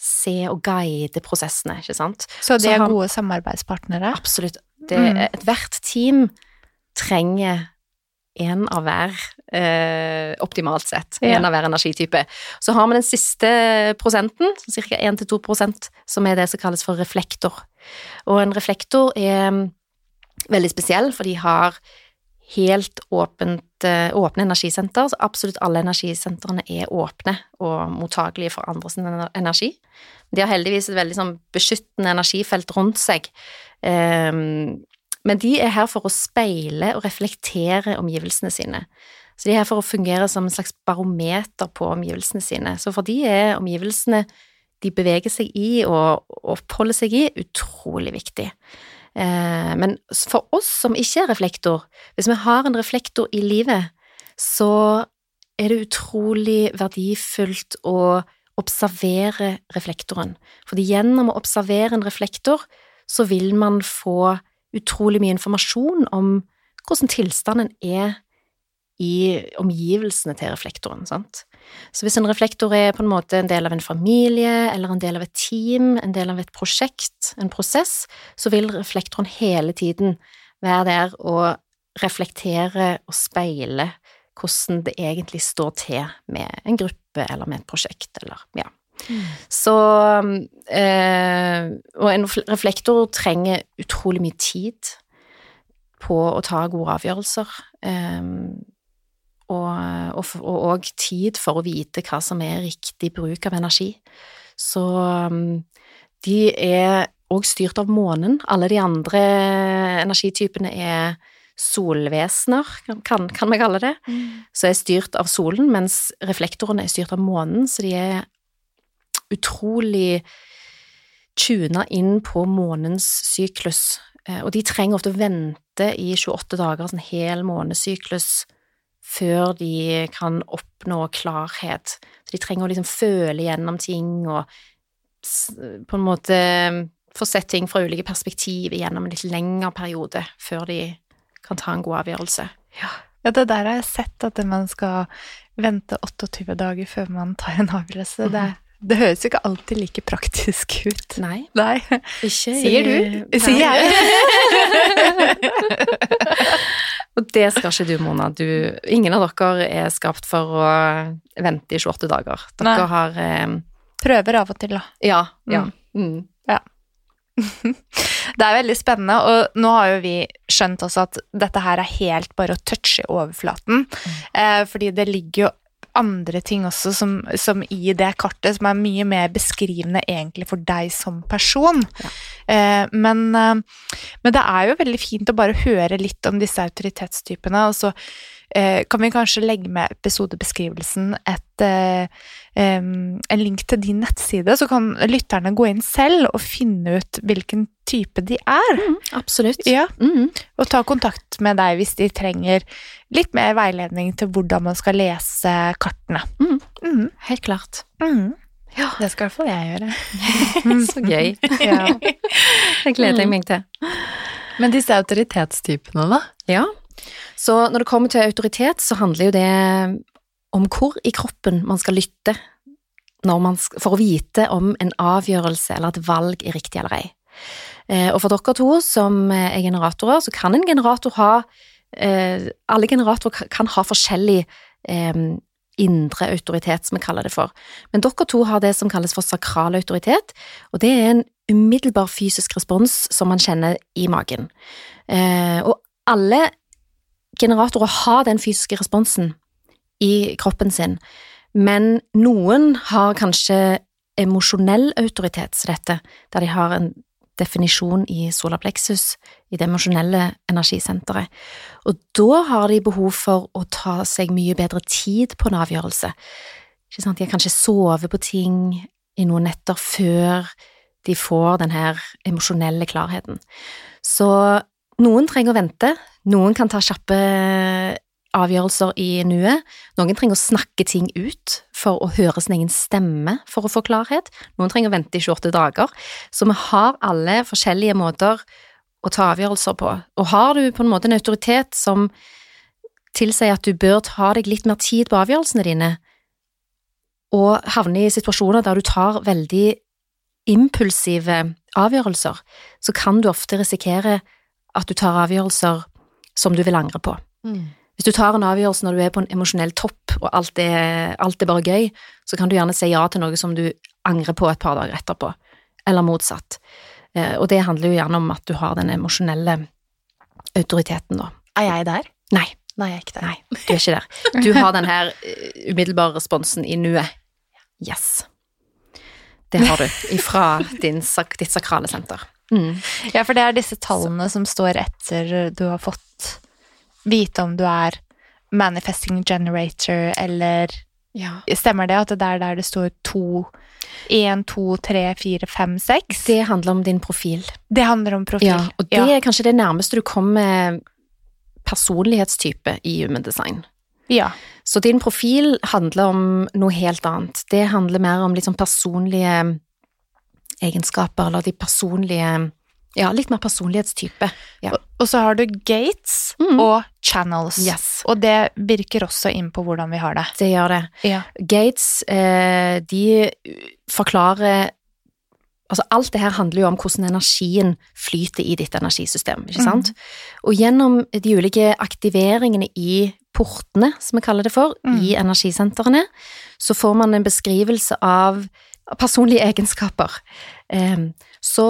se og guide prosessene, ikke sant. Så det er gode samarbeidspartnere? Absolutt. Det, Mm. Ethvert team trenger en av hver, eh, optimalt sett. Ja. En av hver energitype. Så har vi den siste prosenten, ca. 1-2 prosent, som er det som kalles for reflektor. Og en reflektor er mm, veldig spesiell, for de har helt åpent, eh, åpne energisenter. Så absolutt alle energisentrene er åpne og mottagelige for andres ener- energi. De har heldigvis et veldig sånn beskyttende energifelt rundt seg. Ehm, men de er her for å speile og reflektere omgivelsene sine. Så de er her for å fungere som en slags barometer på omgivelsene sine. Så for de er omgivelsene de beveger seg i og oppholder seg i, utrolig viktig. Eh, men for oss som ikke er reflektor, hvis vi har en reflektor i livet, så er det utrolig verdifullt å observere reflektoren. Fordi gjennom å observere en reflektor, så vil man få utrolig mye informasjon om hvordan tilstanden er i omgivelsene til reflektoren, sant. Så hvis en reflektor er på en måte en del av en familie, eller en del av et team, en del av et prosjekt, en prosess, så vil reflektoren hele tiden være der og reflektere og speile hvordan det egentlig står til med en gruppe eller med et prosjekt, eller ja. Så øh, Og en reflektor trenger utrolig mye tid på å ta gode avgjørelser. Eh, og, og, og, tid for å vite hva som er riktig bruk av energi. Så um, de er òg styrt av månen. Alle de andre energitypene er solvesener, kan, kan, vi kalle det, som er styrt av solen, mens reflektorene er styrt av månen, så de er utrolig tuna inn på månens syklus. Eh, Og de trenger ofte å vente i 28 dager, sånn en hel månedssyklus, før de kan oppnå klarhet. Så de trenger å liksom føle gjennom ting og på en måte få sett ting fra ulike perspektiv gjennom en litt lengre periode før de kan ta en god avgjørelse. Ja, det der har jeg sett, at man skal vente 28 dager før man tar en avgjørelse. det, det høres ikke alltid like praktisk ut. Nei, Nei. ikke Sier du? Nei. Sier jeg? Og det skal ikke du, Mona. Du, ingen av dere er skapt for å vente i 28 dager. Dere Nei. har eh, Prøver av og til, da. Ja. ja. Mm. Det er veldig spennende, og nå har jo vi skjønt også at dette her er helt bare å touche overflaten, eh, fordi det ligger jo andre ting også som, som i det kartet som er mye mer beskrivende egentlig for deg som person. Eh, men, eh, men det er jo veldig fint å bare høre litt om disse autoritetstypene, og så kan vi kanskje legge med episodebeskrivelsen et, eh, en link til din nettside, så kan lytterne gå inn selv og finne ut hvilken type de er. Absolutt. Ja, Mm. og ta kontakt med deg hvis de trenger litt mer veiledning til hvordan man skal lese kartene. Mm. Mhm. Helt klart. Mhm. Ja. Det skal i hvert fall jeg gjøre. Så gøy. Ja. Det gleder jeg meg til. Men disse autoritetstypene, da? Ja. Så når det kommer til autoritet, så handler jo det om hvor i kroppen man skal lytte man for å vite om en avgjørelse eller et valg er riktig eller ei. Eh, Og for dere to som er generatorer, så kan en generator ha eh, Alle generatorer kan ha forskjellig eh, indre autoritet, som vi kaller det for. Men dere to har det som kalles for sakral autoritet, og det er en umiddelbar fysisk respons som man kjenner i magen. Og alle generatorer har den fysiske responsen i kroppen sin, men noen har kanskje emosjonell autoritet, til dette, der de har en definisjon i solarplexus, i det emosjonelle energisenteret. Og da har de behov for å ta seg mye bedre tid på en avgjørelse. Ikke sant? De har kanskje sovet på ting i noen netter før de får den her emosjonelle klarheten. Så noen trenger å vente, noen kan ta kjappe avgjørelser i nuet. Noen trenger å snakke ting ut for å høre sin egen stemme for å få klarhet. Noen trenger å vente i 28 dager. Så vi har alle forskjellige måter å ta avgjørelser på. Og har du på en måte en autoritet som tilsier at du bør ta deg litt mer tid på avgjørelsene dine, og havne i situasjoner der du tar veldig impulsive avgjørelser, så kan du ofte risikere at du tar avgjørelser som du vil angre på. Mm. Hvis du tar en avgjørelse når du er på en emosjonell topp, og alt er, alt er bare gøy, så kan du gjerne si ja til noe som du angrer på et par dager etterpå, eller motsatt. Eh, Og det handler jo gjerne om at du har den emosjonelle autoriteten, da. Er jeg der? Nei, Nei, jeg er ikke der. nei, du er ikke der. Du har den her eh, umiddelbare responsen i nuet. Yes. Det har du ifra din, ditt sakrale senter. Mm. Ja, for det er disse tallene som står etter du har fått vite om du er manifesting generator, eller Ja. Stemmer det at det er der det står to Én, to, tre, fire, fem, seks? Det handler om din profil. Det handler om profil. Ja, og det er kanskje det nærmeste du kommer personlighetstype i human design. ja. Så din profil handler om noe helt annet. Det handler mer om litt sånn personlige egenskaper, eller de personlige Ja, litt mer personlighetstype. Ja. Og, og så har du gates Mm. og channels. Yes. Og det virker også inn på hvordan vi har det. Det gjør det. Ja. Gates, eh, de forklarer Altså, alt det her handler jo om hvordan energien flyter i ditt energisystem, ikke sant? Og gjennom de ulike aktiveringene i portene, som vi kaller det for, Mm. i energisentrene, så får man en beskrivelse av personlige egenskaper. Så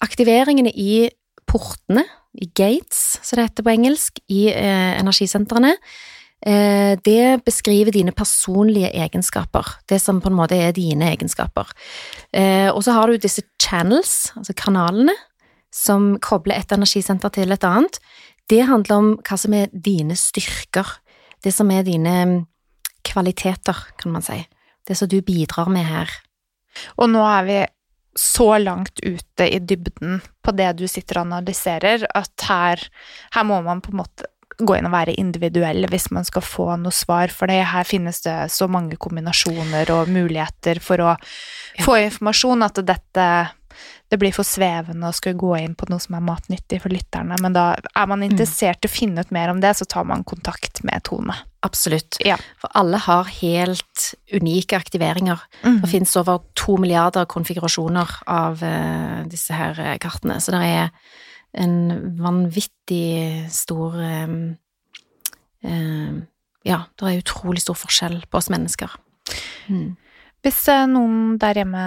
aktiveringene i portene, i gates, som det heter på engelsk, i eh, energisentrene, Eh, det beskriver dine personlige egenskaper, det som på en måte er dine egenskaper. Eh, og så har du disse channels, altså kanalene, som kobler et energisenter til et annet. Det handler om hva som er dine styrker, det som er dine mm, kvaliteter, kan man si. Det som du bidrar med her. Og nå er vi så langt ute i dybden på det du sitter og analyserer, at her, her må man på en måte gå inn og være individuell hvis man skal få noe svar, for det, her finnes det så mange kombinasjoner og muligheter for å Ja. få informasjon at dette det blir for svevende å skulle gå inn på noe som er matnyttig for lytterne, men da er man interessert i å finne ut mer om det, så tar man kontakt med Tone. Absolutt. Ja. For alle har helt unike aktiveringer. Mm. Det finnes over to milliarder konfigurasjoner av eh, disse her eh, kartene, så det er en vanvittig stor um, eh, Ja, det er utrolig stor forskjell på oss mennesker. Mm. Hvis noen der hjemme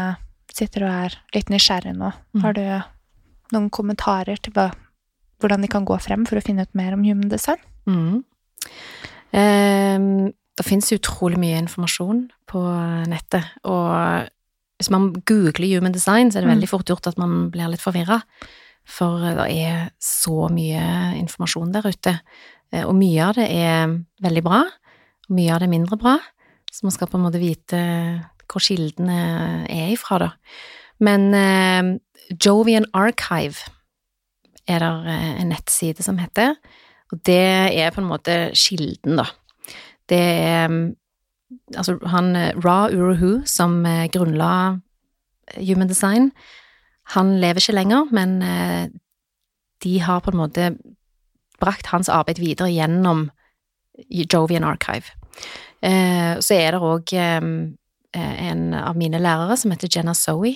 sitter og er litt nysgjerrig nå, Mm. har du noen kommentarer til hva, hvordan de kan gå frem for å finne ut mer om human design? Mm. Eh, det finnes utrolig mye informasjon på nettet, og hvis man googler human design, så er det Mm. veldig fort gjort at man blir litt forvirra. For det er så mye informasjon der ute, eh, og mye av det er veldig bra, og mye av det er mindre bra, så man skal på en måte vite hvor kildene er ifra, da. Men eh, Jovian Archive er det eh, en nettside som heter, og det er på en måte kilden, da. Det er mm, Altså, han eh, Ra Uruhu, som eh, grunnla Human Design, han lever ikke lenger, men eh, de har på en måte brakt hans arbeid videre gjennom Jovian Archive. Eh, Så er det òg en av mine lærere som heter Jenna Zoe.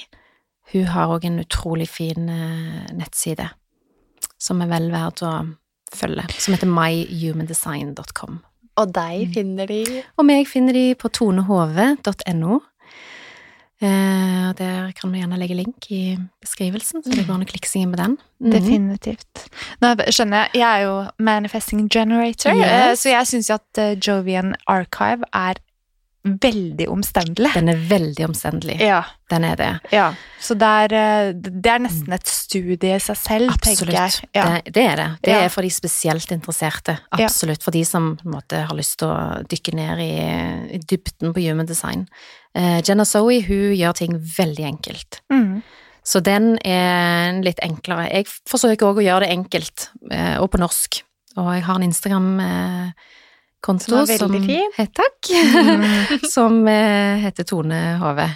Hun har òg en utrolig fin eh, nettside som er vel verdt å følge, som heter myhumandesign.com. Og deg Mm. finner de Og meg finner de på tonehove.no. Eh, og der kan du gjerne legge link i beskrivelsen, så det går an å klikke seg inn på den. Mm. Definitivt. Nå skjønner jeg, jeg er jo manifesting generator, Yes. eh, så jeg syns jo at eh, Jovian Archive er veldig omstendelig. Den er veldig omstendelig. Ja, Den er det. ja. Så det er, eh, det er nesten et studie i seg selv, tenker jeg. Absolutt. Ja. Det, det er det. Det er for de spesielt interesserte. Absolutt. For de som på en måte har lyst til å dykke ned i, i dybden på human design. Uh, Jenna Zoe hun gjør ting veldig enkelt. Mm. Så den er litt enklere. Jeg forsøker òg å gjøre det enkelt, uh, og på norsk. Og jeg har en Instagram-konto Som er som, som takk. Som eh, heter Tone Hove.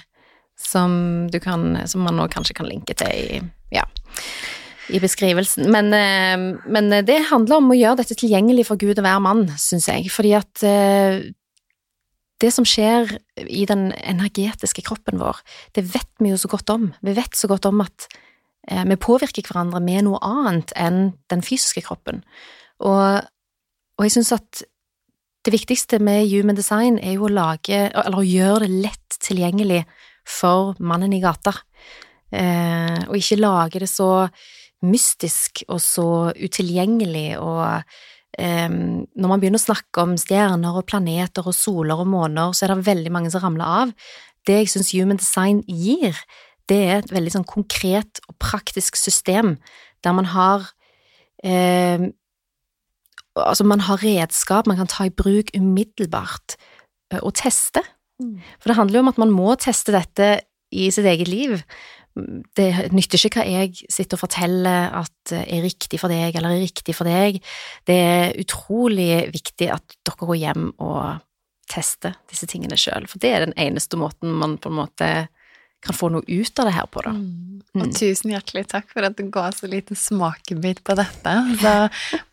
Som, du kan, som man nå kanskje kan linke til i, ja, i beskrivelsen. Men, eh, men det handler om å gjøre dette tilgjengelig for Gud og hver mann, syns jeg. Fordi at eh, det som skjer i den energetiske kroppen vår, det vet vi jo så godt om. Vi vet så godt om at vi påvirker hverandre med noe annet enn den fysiske kroppen. Og, og jeg syns at det viktigste med human design er jo å lage, eller å gjøre det lett tilgjengelig for mannen i gata. Eh, og ikke lage det så mystisk og så utilgjengelig og eh, Når man begynner å snakke om stjerner og planeter og soler og måner, så er det veldig mange som ramler av. Det jeg syns human design gir, det er et veldig sånn konkret og praktisk system der man har eh, Altså, man har redskap man kan ta i bruk umiddelbart eh, og teste. Mm. For det handler jo om at man må teste dette i sitt eget liv. Det nytter ikke hva jeg sitter og forteller at er riktig for deg, eller er riktig for deg. Det er utrolig viktig at dere går hjem og tester disse tingene sjøl, for det er den eneste måten man på en måte kan få noe ut av det her på, da. Mm. Og Mm. tusen hjertelig takk for at du ga så liten smakebit på dette. Så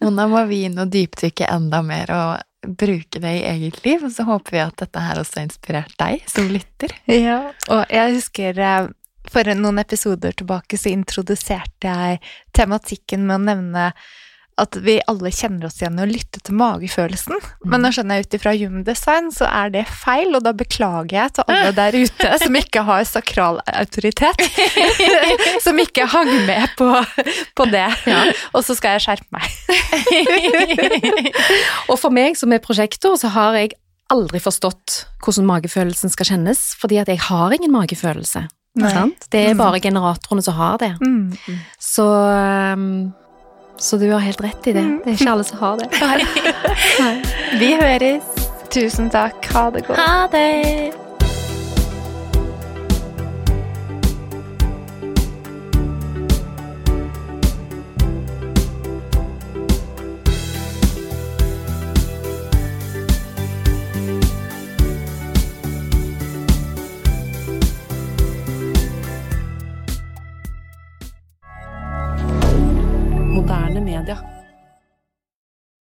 Mona må vi inn og dypdykke enda mer og bruke det i eget liv. Og så håper vi at dette her også har inspirert deg som lytter. Ja, og jeg husker eh, for noen episoder tilbake så introduserte jeg tematikken med å nevne at vi alle kjenner oss igjen i å lytte til magefølelsen. Men nå skjønner jeg ut ifra human design så er det feil, og da beklager jeg til alle der ute som ikke har sakral autoritet. som ikke hang med på, på det. Og så skal jeg skjerpe meg. Og for meg som er prosjektor, så har jeg aldri forstått hvordan magefølelsen skal kjennes, fordi at jeg har ingen magefølelse. Det er bare generatorene som har det. Mm. Så, um, så du har helt rett i det. Det er ikke alle som har det. Vi høres. Tusen takk. Ha det godt. Ha det! regarder.